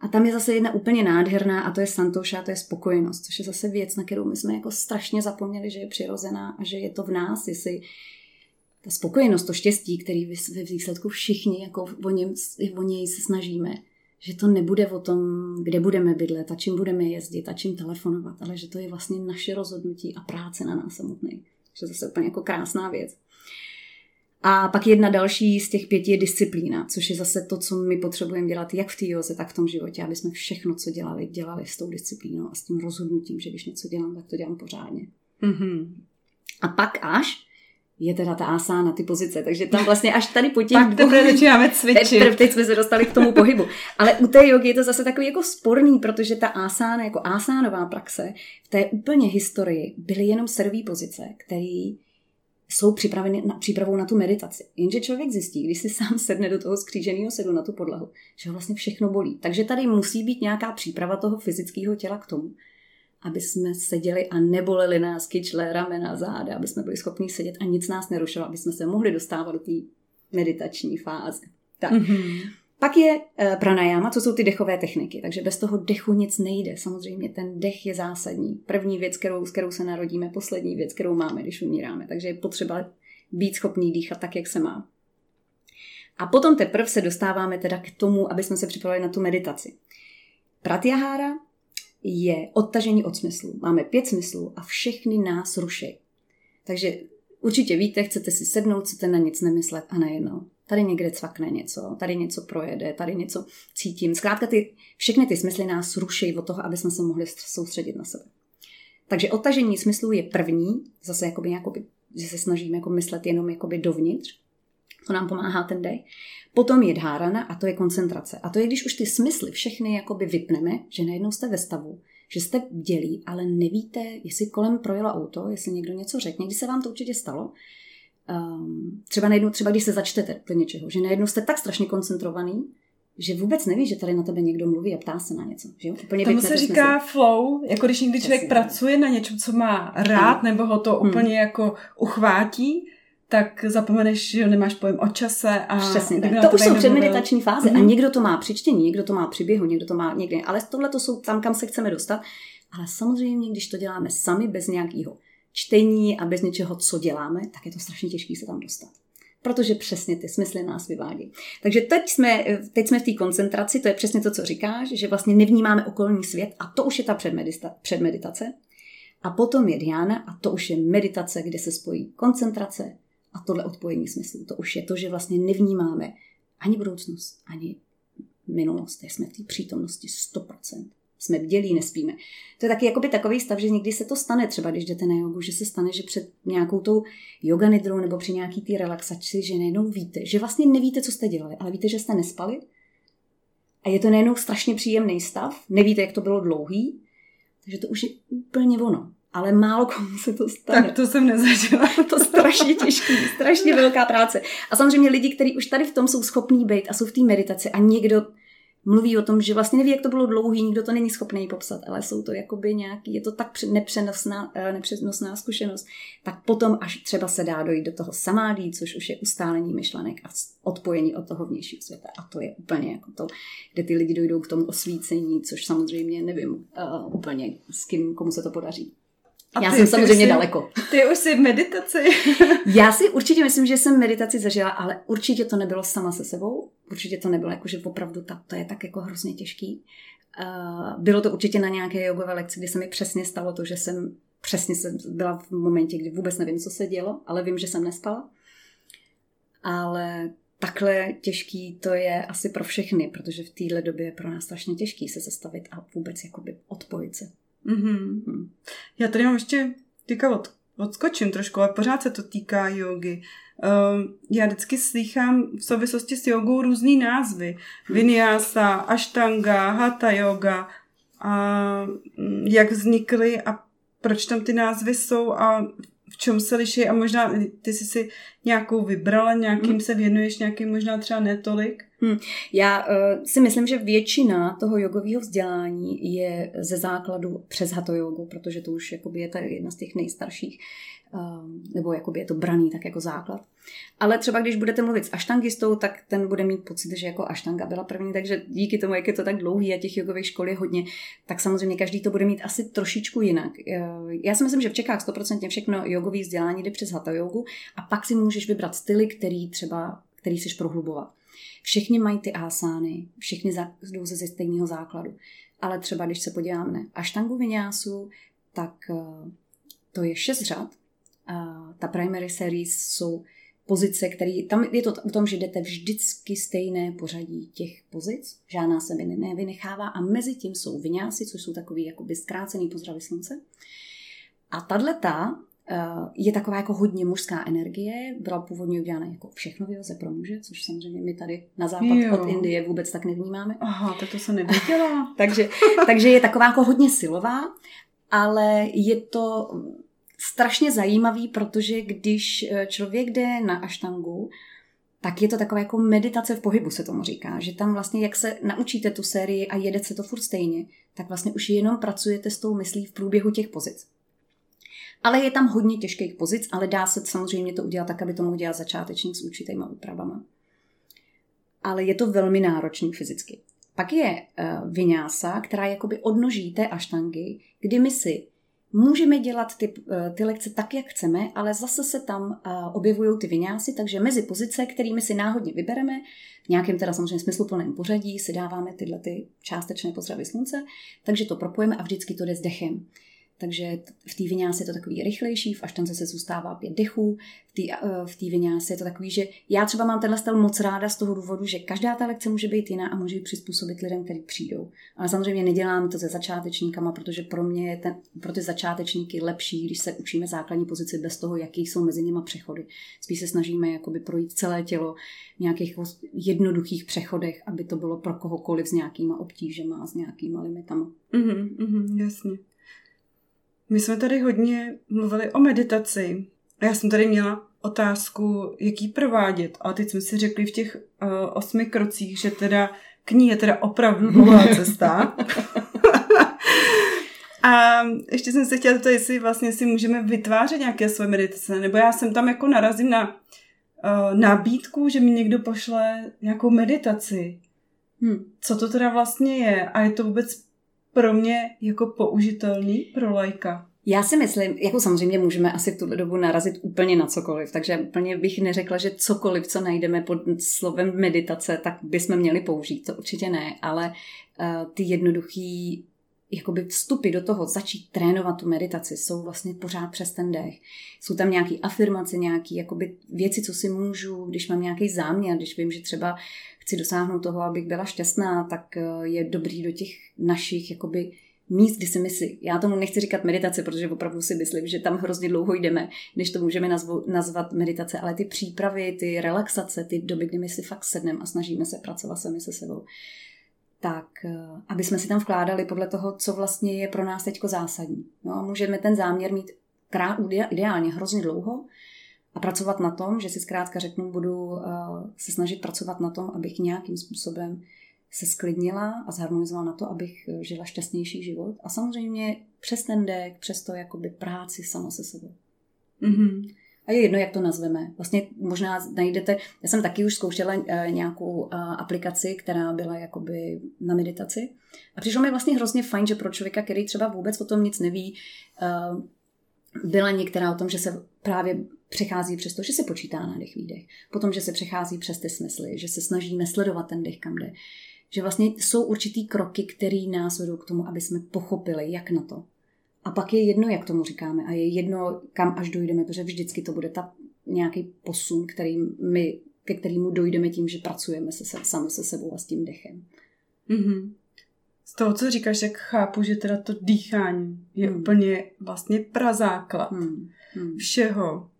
B: A tam je zase jedna úplně nádherná a to je santosha, a to je spokojenost, což je zase věc, na kterou my jsme jako strašně zapomněli, že je přirozená a že je to v nás, jestli ta spokojenost, to štěstí, který ve výsledku všichni jako o, něm, o něj se snažíme, že to nebude o tom, kde budeme bydlet a čím budeme jezdit a čím telefonovat, ale že to je vlastně naše rozhodnutí a práce na nás samotný. Že to je úplně jako krásná věc. A pak jedna další z těch pěti je disciplína, což je zase to, co my potřebujeme dělat jak v té joze, tak v tom životě, aby jsme všechno, co dělali, dělali s tou disciplínou a s tím rozhodnutím, že když něco dělám, tak to dělám pořádně. Mm-hmm. A pak až je teda ta asána, ty pozice. Takže tam vlastně až tady po těch
A: Pak dvou... začínáme cvičit.
B: Teď, teď jsme se dostali k tomu pohybu. Ale u té jogy je to zase takový jako sporný, protože ta asána, jako asánová praxe, v té úplně historii byly jenom serví pozice, které jsou připraveny na, přípravou na tu meditaci. Jenže člověk zjistí, když si sám sedne do toho skříženého sedu na tu podlahu, že ho vlastně všechno bolí. Takže tady musí být nějaká příprava toho fyzického těla k tomu, aby jsme seděli a neboleli nás kyčle, ramena, záda, aby jsme byli schopni sedět a nic nás nerušilo, aby jsme se mohli dostávat do té meditační fáze. Tak. Mm-hmm. Pak je e, pranayama, co jsou ty dechové techniky. Takže bez toho dechu nic nejde. Samozřejmě ten dech je zásadní. První věc, kterou, s kterou se narodíme, poslední věc, kterou máme, když umíráme. Takže je potřeba být schopný dýchat tak, jak se má. A potom teprve se dostáváme teda k tomu, aby jsme se připravili na tu meditaci. Pratyahára je odtažení od smyslu. Máme pět smyslů a všechny nás ruší. Takže určitě víte, chcete si sednout, chcete na nic nemyslet a najednou. Tady někde cvakne něco, tady něco projede, tady něco cítím. Zkrátka ty, všechny ty smysly nás ruší od toho, aby jsme se mohli soustředit na sebe. Takže odtažení smyslů je první, zase jakoby, jakoby, že se snažíme jako myslet jenom jakoby dovnitř. To nám pomáhá ten dech. Potom je dhárana a to je koncentrace. A to je, když už ty smysly všechny jakoby vypneme, že najednou jste ve stavu, že jste dělí, ale nevíte, jestli kolem projelo auto, jestli někdo něco řekl. Někdy se vám to určitě stalo. Um, třeba najednou, třeba když se začtete do něčeho, že najednou jste tak strašně koncentrovaný, že vůbec neví, že tady na tebe někdo mluví a ptá se na něco. Že?
A: Úplně Tomu se říká smysl. flow, jako když někdy člověk Přesně. pracuje na něčem, co má rád, hmm. nebo ho to hmm. úplně jako uchvátí, tak zapomeneš, že nemáš pojem o čase. A
B: Přesně tak. To už jsou předmeditační fáze mm-hmm. a mhm. někdo to má při čtení, někdo to má při běhu, někdo to má někde. Ale tohle to jsou tam, kam se chceme dostat. Ale samozřejmě, když to děláme sami bez nějakého čtení a bez něčeho, co děláme, tak je to strašně těžké se tam dostat. Protože přesně ty smysly nás vyvádí. Takže teď jsme, teď jsme v té koncentraci, to je přesně to, co říkáš, že vlastně nevnímáme okolní svět a to už je ta předmeditace. A potom je Diana a to už je meditace, kde se spojí koncentrace, a tohle odpojení smyslu, to už je to, že vlastně nevnímáme ani budoucnost, ani minulost. Jsme v té přítomnosti 100%. Jsme bdělí, nespíme. To je taky jakoby takový stav, že někdy se to stane, třeba když jdete na jogu, že se stane, že před nějakou tou yoga nidrou nebo při nějaký té relaxaci, že najednou víte, že vlastně nevíte, co jste dělali, ale víte, že jste nespali. A je to najednou strašně příjemný stav, nevíte, jak to bylo dlouhý, takže to už je úplně ono ale málo komu se to stane.
A: Tak to jsem nezažila.
B: to strašně těžký, strašně velká práce. A samozřejmě lidi, kteří už tady v tom jsou schopní být a jsou v té meditaci a někdo mluví o tom, že vlastně neví, jak to bylo dlouhý, nikdo to není schopný popsat, ale jsou to jakoby nějaký, je to tak nepřenosná, eh, nepřenosná zkušenost, tak potom až třeba se dá dojít do toho samádí, což už je ustálení myšlenek a odpojení od toho vnějšího světa. A to je úplně jako to, kde ty lidi dojdou k tomu osvícení, což samozřejmě nevím uh, úplně s kým, komu se to podaří. A já ty, jsem samozřejmě jsi, daleko.
A: Ty už jsi v meditaci.
B: já si určitě myslím, že jsem meditaci zažila, ale určitě to nebylo sama se sebou. Určitě to nebylo jako, že opravdu ta, to je tak jako hrozně těžký. Uh, bylo to určitě na nějaké jogové lekci, kdy se mi přesně stalo to, že jsem přesně jsem byla v momentě, kdy vůbec nevím, co se dělo, ale vím, že jsem nespala. Ale takhle těžký to je asi pro všechny, protože v téhle době je pro nás strašně těžký se zastavit a vůbec jakoby odpojit se.
A: Mm-hmm. Já tady mám ještě, týka od, odskočím trošku, ale pořád se to týká jogy. Uh, já vždycky slychám v souvislosti s jogou různý názvy. Vinyasa, Ashtanga, Hatha yoga. A mm, jak vznikly a proč tam ty názvy jsou a v čem se liší a možná ty jsi si nějakou vybrala, nějakým mm. se věnuješ, nějakým možná třeba netolik.
B: Hmm. Já uh, si myslím, že většina toho jogového vzdělání je ze základu přes hato jogu, protože to už jakoby je tady jedna z těch nejstarších, uh, nebo jakoby je to braný tak jako základ. Ale třeba když budete mluvit s aštangistou, tak ten bude mít pocit, že jako aštanga byla první, takže díky tomu, jak je to tak dlouhý a těch jogových škol je hodně, tak samozřejmě každý to bude mít asi trošičku jinak. Uh, já si myslím, že v Čechách 100% všechno jogový vzdělání jde přes hatha jogu a pak si můžeš vybrat styly, který třeba který chceš prohlubovat. Všichni mají ty asány, všichni jdou ze stejného základu. Ale třeba, když se podíváme na aštangu vinyásu, tak eh, to je šest řad. Ta primary series jsou pozice, které, tam je to o tom, že jdete vždycky stejné pořadí těch pozic, žádná se nevynechává a mezi tím jsou vinyásy, což jsou takový jakoby zkrácený pozdravy slunce. A tahle je taková jako hodně mužská energie, byla původně udělána jako všechno vyhoze pro muže, což samozřejmě my tady na západ jo. od Indie vůbec tak nevnímáme.
A: Aha, tak to se nevěděla.
B: takže, takže je taková jako hodně silová, ale je to strašně zajímavý, protože když eh, člověk jde na aštangu, tak je to taková jako meditace v pohybu, se tomu říká. Že tam vlastně, jak se naučíte tu sérii a jedete se to furt stejně, tak vlastně už jenom pracujete s tou myslí v průběhu těch pozic. Ale je tam hodně těžkých pozic, ale dá se samozřejmě to udělat tak, aby to mohl dělat začátečník s určitýma úpravama. Ale je to velmi náročný fyzicky. Pak je uh, vinyasa, která je jakoby odnoží té aštangy, kdy my si můžeme dělat ty, uh, ty lekce tak, jak chceme, ale zase se tam uh, objevují ty vinyásy, takže mezi pozice, kterými si náhodně vybereme, v nějakém teda samozřejmě smysluplném pořadí si dáváme tyhle ty částečné pozdravy slunce, takže to propojeme a vždycky to jde s dechem. Takže v té viňáse je to takový rychlejší, v aštance se zůstává pět dechů, v té eh, viňáse je to takový, že já třeba mám tenhle styl moc ráda z toho důvodu, že každá ta lekce může být jiná a může ji přizpůsobit lidem, kteří přijdou. Ale samozřejmě nedělám to se začátečníkama, protože pro mě je ten, pro ty začátečníky lepší, když se učíme základní pozici bez toho, jaký jsou mezi nimi přechody. Spíš se snažíme jakoby projít celé tělo v nějakých jednoduchých přechodech, aby to bylo pro kohokoliv s nějakýma obtížema a s nějakýma limitama.
A: Mm-hmm, mm-hmm, jasně. My jsme tady hodně mluvili o meditaci. A já jsem tady měla otázku, jak ji provádět. A teď jsme si řekli v těch uh, osmi krocích, že teda k ní je teda opravdu dlouhá cesta. A ještě jsem se chtěla zeptat, jestli vlastně si můžeme vytvářet nějaké své meditace, nebo já jsem tam jako narazím na uh, nabídku, že mi někdo pošle nějakou meditaci. Hmm. Co to teda vlastně je? A je to vůbec pro mě jako použitelný pro lajka?
B: Já si myslím, jako samozřejmě můžeme asi v tuto dobu narazit úplně na cokoliv, takže úplně bych neřekla, že cokoliv, co najdeme pod slovem meditace, tak bychom měli použít, to určitě ne, ale uh, ty jednoduchý jakoby vstupy do toho, začít trénovat tu meditaci, jsou vlastně pořád přes ten dech. Jsou tam nějaké afirmace, nějaké jakoby věci, co si můžu, když mám nějaký záměr, když vím, že třeba chci dosáhnout toho, abych byla šťastná, tak eh, je dobrý do těch našich jakoby míst, kdy si myslí. Já tomu nechci říkat meditace, protože opravdu si myslím, že tam hrozně dlouho jdeme, než to můžeme nazvu, nazvat meditace, ale ty přípravy, ty relaxace, ty doby, kdy my si fakt sedneme a snažíme se pracovat sami se sebou, tak eh, aby jsme si tam vkládali podle toho, co vlastně je pro nás teďko zásadní. No můžeme ten záměr mít ideálně hrozně dlouho, a pracovat na tom, že si zkrátka řeknu, budu uh, se snažit pracovat na tom, abych nějakým způsobem se sklidnila a zharmonizovala na to, abych eh, žila šťastnější život. A samozřejmě přes ten dek, přes to jakoby práci sama se sebou. Mm-hmm. A je jedno, jak to nazveme. Vlastně možná najdete, já jsem taky už zkoušela uh, nějakou uh, aplikaci, která byla jakoby na meditaci. A přišlo mi vlastně hrozně fajn, že pro člověka, který třeba vůbec o tom nic neví, uh, byla některá o tom, že se právě přechází přes to, že se počítá na dech výdech. Potom, že se přechází přes ty smysly, že se snažíme sledovat ten dech, kam jde. Že vlastně jsou určitý kroky, které nás vedou k tomu, aby jsme pochopili, jak na to. A pak je jedno, jak tomu říkáme, a je jedno, kam až dojdeme, protože vždycky to bude ta nějaký posun, který my, ke kterému dojdeme tím, že pracujeme se, sami se sebou a s tím dechem.
A: Mm-hmm. Z toho, co říkáš, jak chápu, že teda to dýchání je hmm. úplně vlastně prazáklad hmm. Hmm. všeho,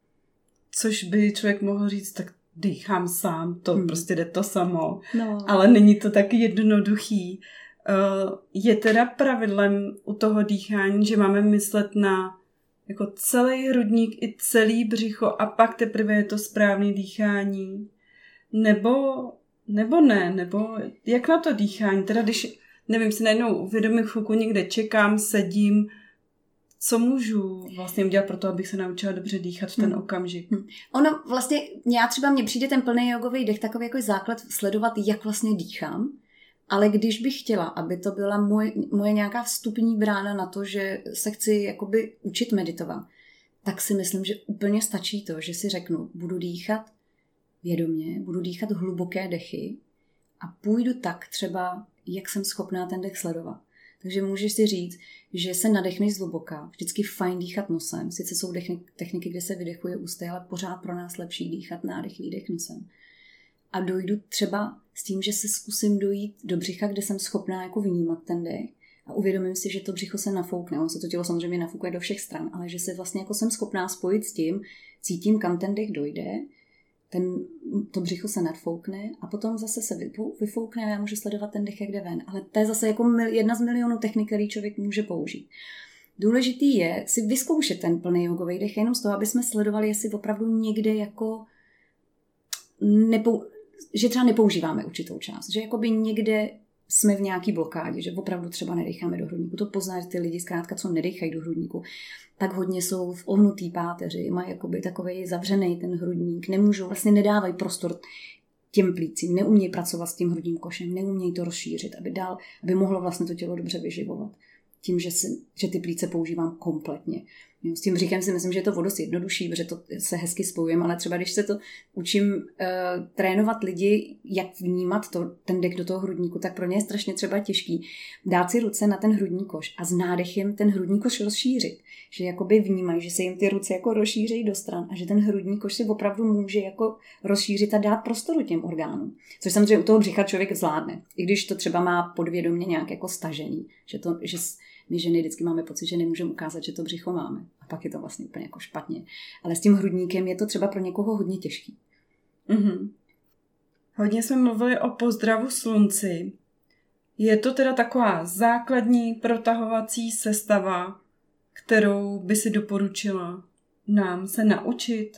A: což by člověk mohl říct, tak dýchám sám, to hmm. prostě jde to samo. No. Ale není to tak jednoduchý. Uh, je teda pravidlem u toho dýchání, že máme myslet na jako celý hrudník i celý břicho a pak teprve je to správné dýchání. Nebo Nebo ne, nebo jak na to dýchání? Teda když, nevím, si najednou uvědomím chvilku někde čekám, sedím, co můžu vlastně udělat pro to, abych se naučila dobře dýchat v ten hmm. okamžik? Hmm.
B: Ono vlastně, já třeba mně přijde ten plný jogový dech takový jako základ sledovat, jak vlastně dýchám. Ale když bych chtěla, aby to byla moje, moje nějaká vstupní brána na to, že se chci jakoby učit meditovat, tak si myslím, že úplně stačí to, že si řeknu, budu dýchat vědomě, budu dýchat hluboké dechy a půjdu tak třeba, jak jsem schopná ten dech sledovat. Takže můžeš si říct, že se nadechneš zhluboka, vždycky fajn dýchat nosem. Sice jsou techniky, kde se vydechuje ústy, ale pořád pro nás lepší dýchat nádech, výdech nosem. A dojdu třeba s tím, že se zkusím dojít do břicha, kde jsem schopná jako vnímat ten dech a uvědomím si, že to břicho se nafoukne. Ono se to tělo samozřejmě nafoukuje do všech stran, ale že se vlastně jako jsem schopná spojit s tím, cítím, kam ten dech dojde ten, to břicho se nadfoukne a potom zase se vyfoukne a já můžu sledovat ten dech, jak jde ven. Ale to je zase jako jedna z milionů technik, který člověk může použít. Důležitý je si vyzkoušet ten plný jogový dech jenom z toho, aby jsme sledovali, jestli opravdu někde jako nepou, že třeba nepoužíváme určitou část, že jakoby někde jsme v nějaký blokádě, že opravdu třeba nedecháme do hrudníku. To poznáš ty lidi zkrátka, co nedechají do hrudníku, tak hodně jsou v ohnutý páteři, mají jakoby takový zavřený ten hrudník, nemůžou, vlastně nedávají prostor těm plícím, neumějí pracovat s tím hrudním košem, neumějí to rozšířit, aby dál, aby mohlo vlastně to tělo dobře vyživovat. Tím, že, si, že ty plíce používám kompletně. S tím říkem si myslím, že je to vodost jednodušší, protože to se hezky spojujeme, ale třeba když se to učím uh, trénovat lidi, jak vnímat to, ten dek do toho hrudníku, tak pro ně je strašně třeba těžký dát si ruce na ten hrudní koš a s nádechem ten hrudní koš rozšířit. Že jakoby vnímají, že se jim ty ruce jako rozšíří do stran a že ten hrudní koš si opravdu může jako rozšířit a dát prostoru těm orgánům. Což samozřejmě u toho břicha člověk zvládne. I když to třeba má podvědomě nějak jako stažený, že, to, že my ženy vždycky máme pocit, že nemůžeme ukázat, že to břicho máme. A pak je to vlastně úplně jako špatně. Ale s tím hrudníkem je to třeba pro někoho hodně těžký.
A: Mm-hmm. Hodně jsme mluvili o pozdravu slunci. Je to teda taková základní protahovací sestava, kterou by si doporučila nám se naučit?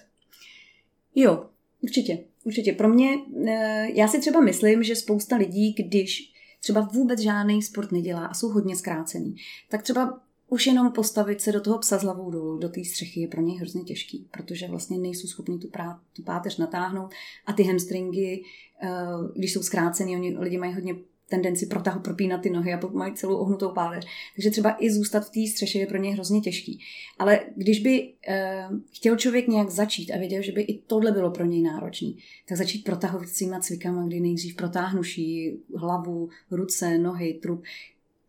B: Jo, určitě. Určitě. Pro mě, eh, já si třeba myslím, že spousta lidí, když třeba vůbec žádný sport nedělá a jsou hodně zkrácený, tak třeba už jenom postavit se do toho psa s hlavou dolů, do té střechy je pro něj hrozně těžký, protože vlastně nejsou schopni tu, prá, tu páteř natáhnout a ty hamstringy, eh, když jsou zkrácený, oni lidi mají hodně tendenci protahu propínat ty nohy a potom mají celou ohnutou páteř. Takže třeba i zůstat v té střeše je pro ně hrozně těžký. Ale když by uh, chtěl člověk nějak začít a věděl, že by i tohle bylo pro něj náročný, tak začít protahovacíma cvikama, kdy nejdřív protáhnuší hlavu, ruce, nohy, trup.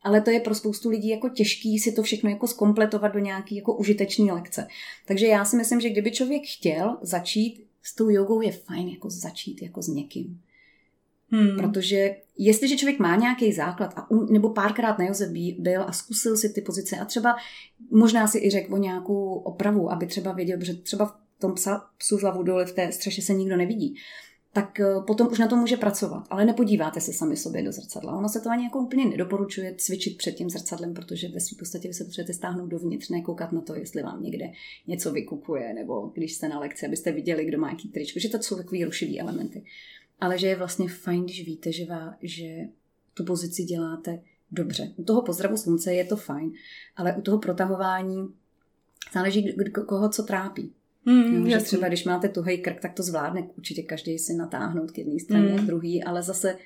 B: Ale to je pro spoustu lidí jako těžký si to všechno jako skompletovat do nějaký jako užitečný lekce. Takže já si myslím, že kdyby člověk chtěl začít s tou jogou, je fajn jako začít jako s někým. Hmm. Protože jestliže člověk má nějaký základ a um, nebo párkrát na Joze byl a zkusil si ty pozice a třeba možná si i řekl o nějakou opravu, aby třeba věděl, že třeba v tom psa, psu hlavu dole v té střeše se nikdo nevidí, tak eh, potom už na to může pracovat. Ale nepodíváte se sami sobě do zrcadla. Ono se to ani jako úplně nedoporučuje cvičit před tím zrcadlem, protože ve své podstatě vy se potřebujete stáhnout dovnitř, nekoukat na to, jestli vám někde něco vykukuje, nebo když jste na lekci, abyste viděli, kdo má jaký tričko, že to jsou takové rušivý elementy ale že je vlastně fajn, když víte, že, vá, že tu pozici děláte dobře. U toho pozdravu slunce je to fajn, ale u toho protahování záleží, koho co trápí. Hmm, že třeba když máte tuhej krk, tak to zvládne určitě každý si natáhnout k jedné straně, hmm. druhý, ale zase,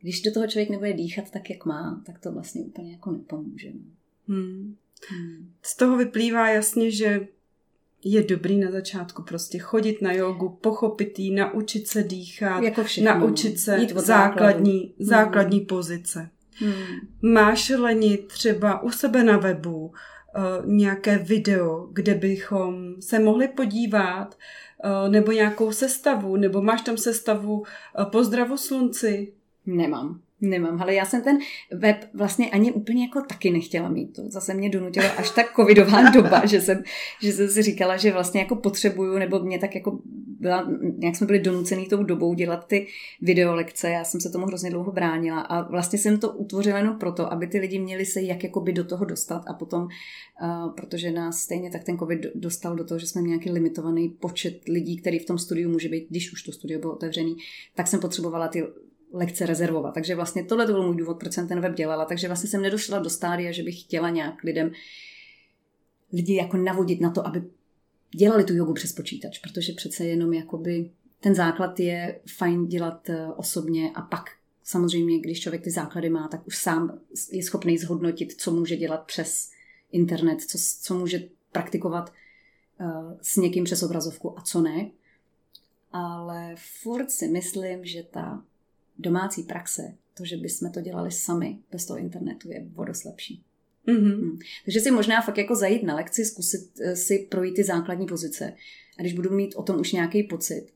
B: když do toho člověk nebude dýchat tak, jak má, tak to vlastně úplně jako nepomůže. Hmm.
A: Hmm. Z toho vyplývá jasně, že je dobrý na začátku prostě chodit na jogu, pochopit jí, naučit se dýchat, jako všechno. naučit se základní, základní hmm. pozice. Hmm. Máš Leni třeba u sebe na webu uh, nějaké video, kde bychom se mohli podívat, uh, nebo nějakou sestavu, nebo máš tam sestavu uh, pozdravu slunci?
B: Nemám. Nemám, ale já jsem ten web vlastně ani úplně jako taky nechtěla mít. To zase mě donutila až tak covidová doba, že jsem, že jsem si říkala, že vlastně jako potřebuju, nebo mě tak jako byla, nějak jsme byli donucený tou dobou dělat ty videolekce, já jsem se tomu hrozně dlouho bránila a vlastně jsem to utvořila jenom proto, aby ty lidi měli se jak jakoby do toho dostat a potom, uh, protože nás stejně tak ten covid dostal do toho, že jsme měli nějaký limitovaný počet lidí, který v tom studiu může být, když už to studio bylo otevřený, tak jsem potřebovala ty lekce rezervovat. Takže vlastně tohle to byl můj důvod, proč jsem ten web dělala. Takže vlastně jsem nedošla do stádia, že bych chtěla nějak lidem lidi jako navodit na to, aby dělali tu jogu přes počítač, protože přece jenom jakoby ten základ je fajn dělat eh, osobně a pak samozřejmě, když člověk ty základy má, tak už sám je schopný zhodnotit, co může dělat přes internet, co, co může praktikovat uh, s někým přes obrazovku a co ne. Ale furt si myslím, že ta domácí praxe, to, že bychom to dělali sami bez toho internetu, je vodost lepší. Mm-hmm. Takže si možná fakt jako zajít na lekci, zkusit eh, si projít ty základní pozice. A když budu mít o tom už nějaký pocit,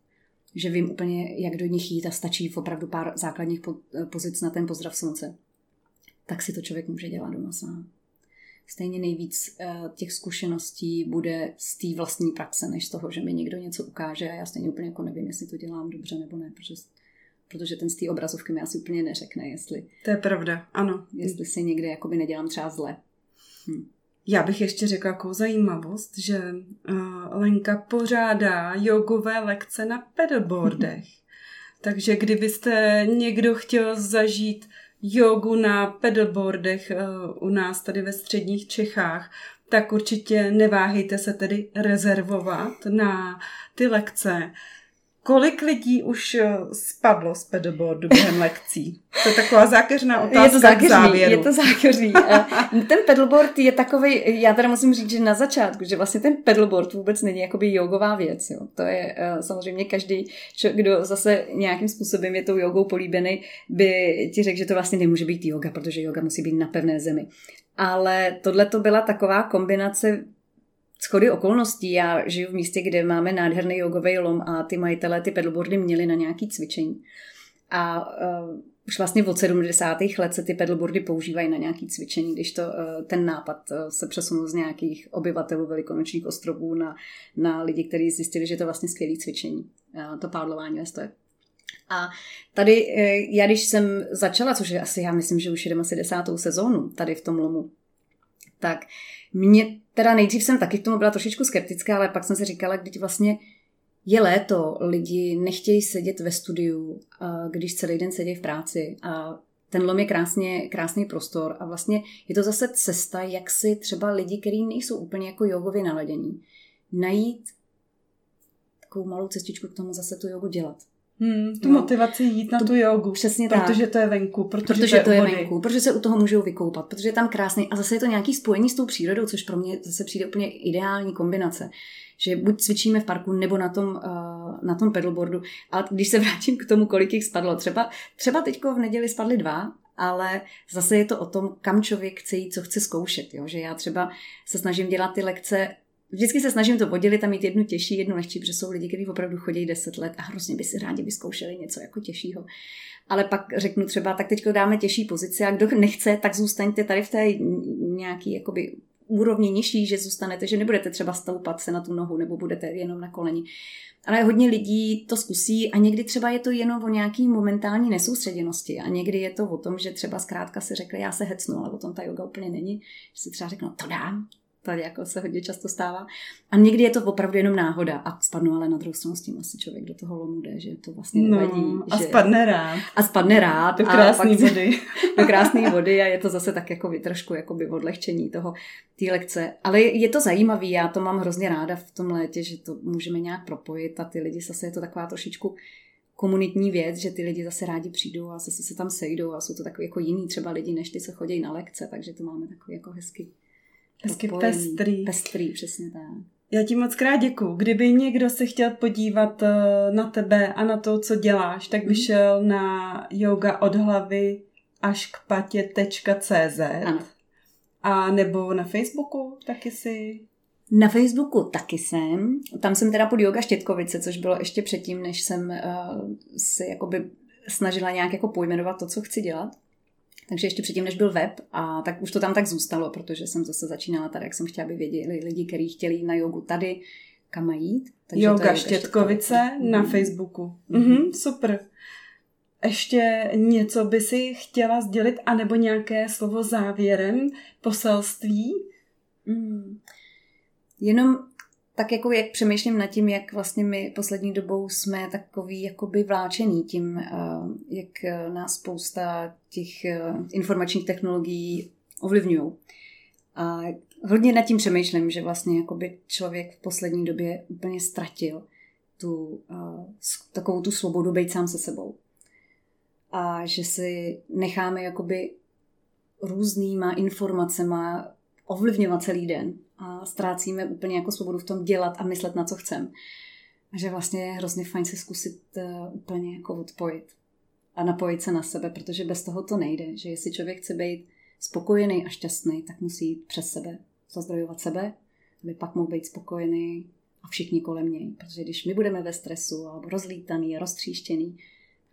B: že vím úplně, jak do nich jít a stačí v opravdu pár základních eh, pozic na ten pozdrav slunce, tak si to člověk může dělat doma sám. Stejně nejvíc eh, těch zkušeností bude z té vlastní praxe, než z toho, že mi někdo něco ukáže a já stejně úplně jako nevím, jestli to dělám dobře nebo ne, protože protože ten z té obrazovky mi asi úplně neřekne, jestli...
A: To je pravda, ano.
B: Jestli si někde jakoby nedělám třeba zle. Hm.
A: Já bych ještě řekla jako zajímavost, že uh, Lenka pořádá jogové lekce na pedalboardech. Takže kdybyste někdo chtěl zažít jogu na pedalboardech uh, u nás tady ve středních Čechách, tak určitě neváhejte se tedy rezervovat na ty lekce. Kolik lidí už eh, spadlo z pedalboardu během lekcí? To je taková zákeřná otázka
B: je to zákeřný,
A: závěru.
B: Je to zákeřný. Eh, ten pedalboard je takový, já teda musím říct, že na začátku, že vlastně ten pedalboard vůbec není jakoby jogová věc. Jo. To je uh, samozřejmě každý, kdo zase nějakým způsobem je tou jogou políbený, by ti řekl, že to vlastně nemůže být yoga, protože yoga musí být na pevné zemi. Ale tohle to byla taková kombinace schody okolností. Já žiju v místě, kde máme nádherný jogový lom a ty majitelé ty pedalboardy měli na nějaký cvičení. A uh, už vlastně od 70. let se ty pedalboardy používají na nějaký cvičení, když to, uh, ten nápad uh, se přesunul z nějakých obyvatelů velikonočních ostrovů na, na lidi, kteří zjistili, že to vlastně skvělé cvičení, uh, to pádlování ve stoje. A tady, já když jsem začala, což je asi, já myslím, že už jdeme asi desátou sezónu tady v tom lomu, tak mě teda nejdřív jsem taky k tomu byla trošičku skeptická, ale pak jsem si říkala, když vlastně je léto, lidi nechtějí sedět ve studiu, když celý den sedí v práci a ten lom je krásně, krásný prostor a vlastně je to zase cesta, jak si třeba lidi, kteří nejsou úplně jako jogově naladění, najít takovou malou cestičku k tomu zase tu jogu dělat.
A: Hmm, tu no. motivaci jít na tu, tu jogu.
B: Přesně
A: protože tak.
B: Protože
A: to je venku. Protože,
B: protože to je, to je venku. Protože se u toho můžou vykoupat. Protože je tam krásný. A zase je to nějaký spojení s tou přírodou, což pro mě zase přijde úplně ideální kombinace. Že buď cvičíme v parku, nebo na tom, uh, na tom pedalboardu. A když se vrátím k tomu, kolik jich spadlo. Třeba, třeba teďko v neděli spadly dva, ale zase je to o tom, kam člověk chce jít, co chce zkoušet. Jo? Že já třeba se snažím dělat ty lekce Vždycky se snažím to podělit a mít jednu těžší, jednu lehčí, protože jsou lidi, kteří opravdu chodí 10 let a hrozně by si rádi vyzkoušeli něco jako těžšího. Ale pak řeknu třeba, tak teď dáme těžší pozici a kdo nechce, tak zůstaňte tady v té nějaký jakoby úrovni nižší, že zůstanete, že nebudete třeba stoupat se na tu nohu nebo budete jenom na koleni. Ale hodně lidí to zkusí a někdy třeba je to jenom o nějaký momentální nesoustředěnosti a někdy je to o tom, že třeba zkrátka si řekli, já se hecnu, ale o tom ta yoga úplně není, že si třeba řeknou, to dám, tady jako se hodně často stává. A někdy je to opravdu jenom náhoda a spadnu ale na druhou stranu s tím asi člověk do toho lomu jde, že to vlastně no, nevadí.
A: No, a
B: že...
A: spadne rád.
B: A spadne rád.
A: Do krásné vody.
B: do krásné vody a je to zase tak jako trošku jakoby odlehčení toho, té lekce. Ale je to zajímavý, já to mám hrozně ráda v tom létě, že to můžeme nějak propojit a ty lidi zase je to taková trošičku komunitní věc, že ty lidi zase rádi přijdou a zase se tam sejdou a jsou to takový jako jiný třeba lidi, než ty, co chodí na lekce, takže to máme takový jako hezky
A: Hezky pestrý.
B: Pestrý, přesně tak.
A: Já ti moc krát děkuju. Kdyby někdo se chtěl podívat eh, na tebe a na to, co děláš, tak by mhm. šel na yoga od hlavy až k patě.cz a nebo na Facebooku taky si...
B: Na Facebooku taky jsem. Tam jsem teda pod Yoga Štětkovice, což bylo ještě předtím, než jsem uh, si jakoby snažila nějak jako pojmenovat to, co chci dělat. Takže ještě předtím, než byl web, a tak už to tam tak zůstalo, protože jsem zase začínala tady, jak jsem chtěla, aby věděli lidi, kteří chtěli na jogu tady, kam mají jít.
A: Takže Yoga, Yoga Štětkovice mm. na Facebooku. Mm. Mm, super. Ještě něco by si chtěla sdělit, anebo nějaké slovo závěrem, poselství?
B: Mm. Jenom tak jako jak přemýšlím nad tím, jak vlastně my poslední dobou jsme takový jakoby vláčený tím, eh, jak nás spousta těch eh, informačních technologií ovlivňují. A hodně nad tím přemýšlím, že vlastně jakoby člověk v poslední době úplně ztratil tu, takovou tu svobodu být sám se sebou. A že si necháme jakoby různýma informacema ovlivňovat celý den a ztrácíme úplně jako svobodu v tom dělat a myslet na co chcem. A že vlastně je hrozně fajn se zkusit uh, úplně jako odpojit a napojit se na sebe, protože bez toho to nejde. Že jestli člověk chce být spokojený a šťastný, tak musí jít přes sebe, zazdrojovat sebe, aby pak mohl být spokojený a všichni kolem něj. Protože když my budeme ve stresu alebo rozlítaný, roztříštěný,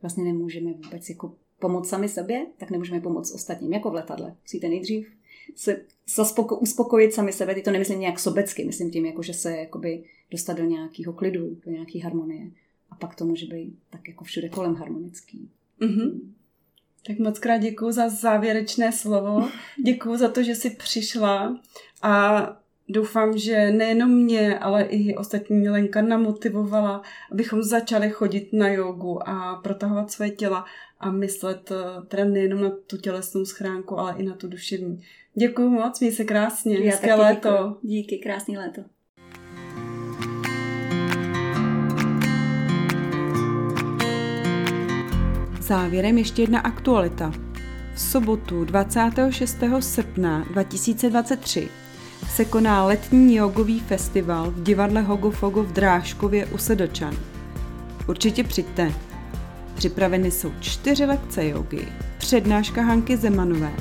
B: vlastně nemůžeme vůbec jako pomoct sami sobě, tak nemůžeme pomoct ostatním, jako v letadle. Musíte nejdřív se zaspoko- uspokojit sami sebe, ty to nemyslím nějak sobecky, myslím tím, jako že se jakoby dostat do nějakého klidu, do nějaké harmonie. A pak to může být tak jako všude kolem harmonický.
A: Mm-hmm. Tak moc krát děkuji za závěrečné slovo. Děkuji za to, že jsi přišla a doufám, že nejenom mě, ale i ostatní Lenka namotivovala, abychom začali chodit na jogu a protahovat své těla a myslet eh, teda nejenom na tu tělesnou schránku, ale i na tu duševní. Děkuji moc, měj se krásně.
B: Já Hezké léto. Děkuji. Díky, krásný léto.
A: Závěrem ještě jedna aktualita. V sobotu 26. srpna 2023 se koná letní jogový festival v divadle Hogofogo v Drážkově u Sedočan. Určitě přijďte. Připraveny jsou čtyři lekce jogy, přednáška Hanky Zemanové,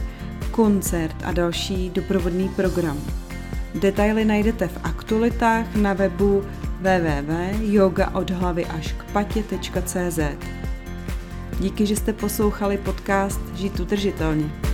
A: koncert a další doprovodný program. Detaily najdete v aktualitách na webu www.yogaodhlavy až k patě.cz. Díky, že jste poslouchali podcast Žít udržitelně.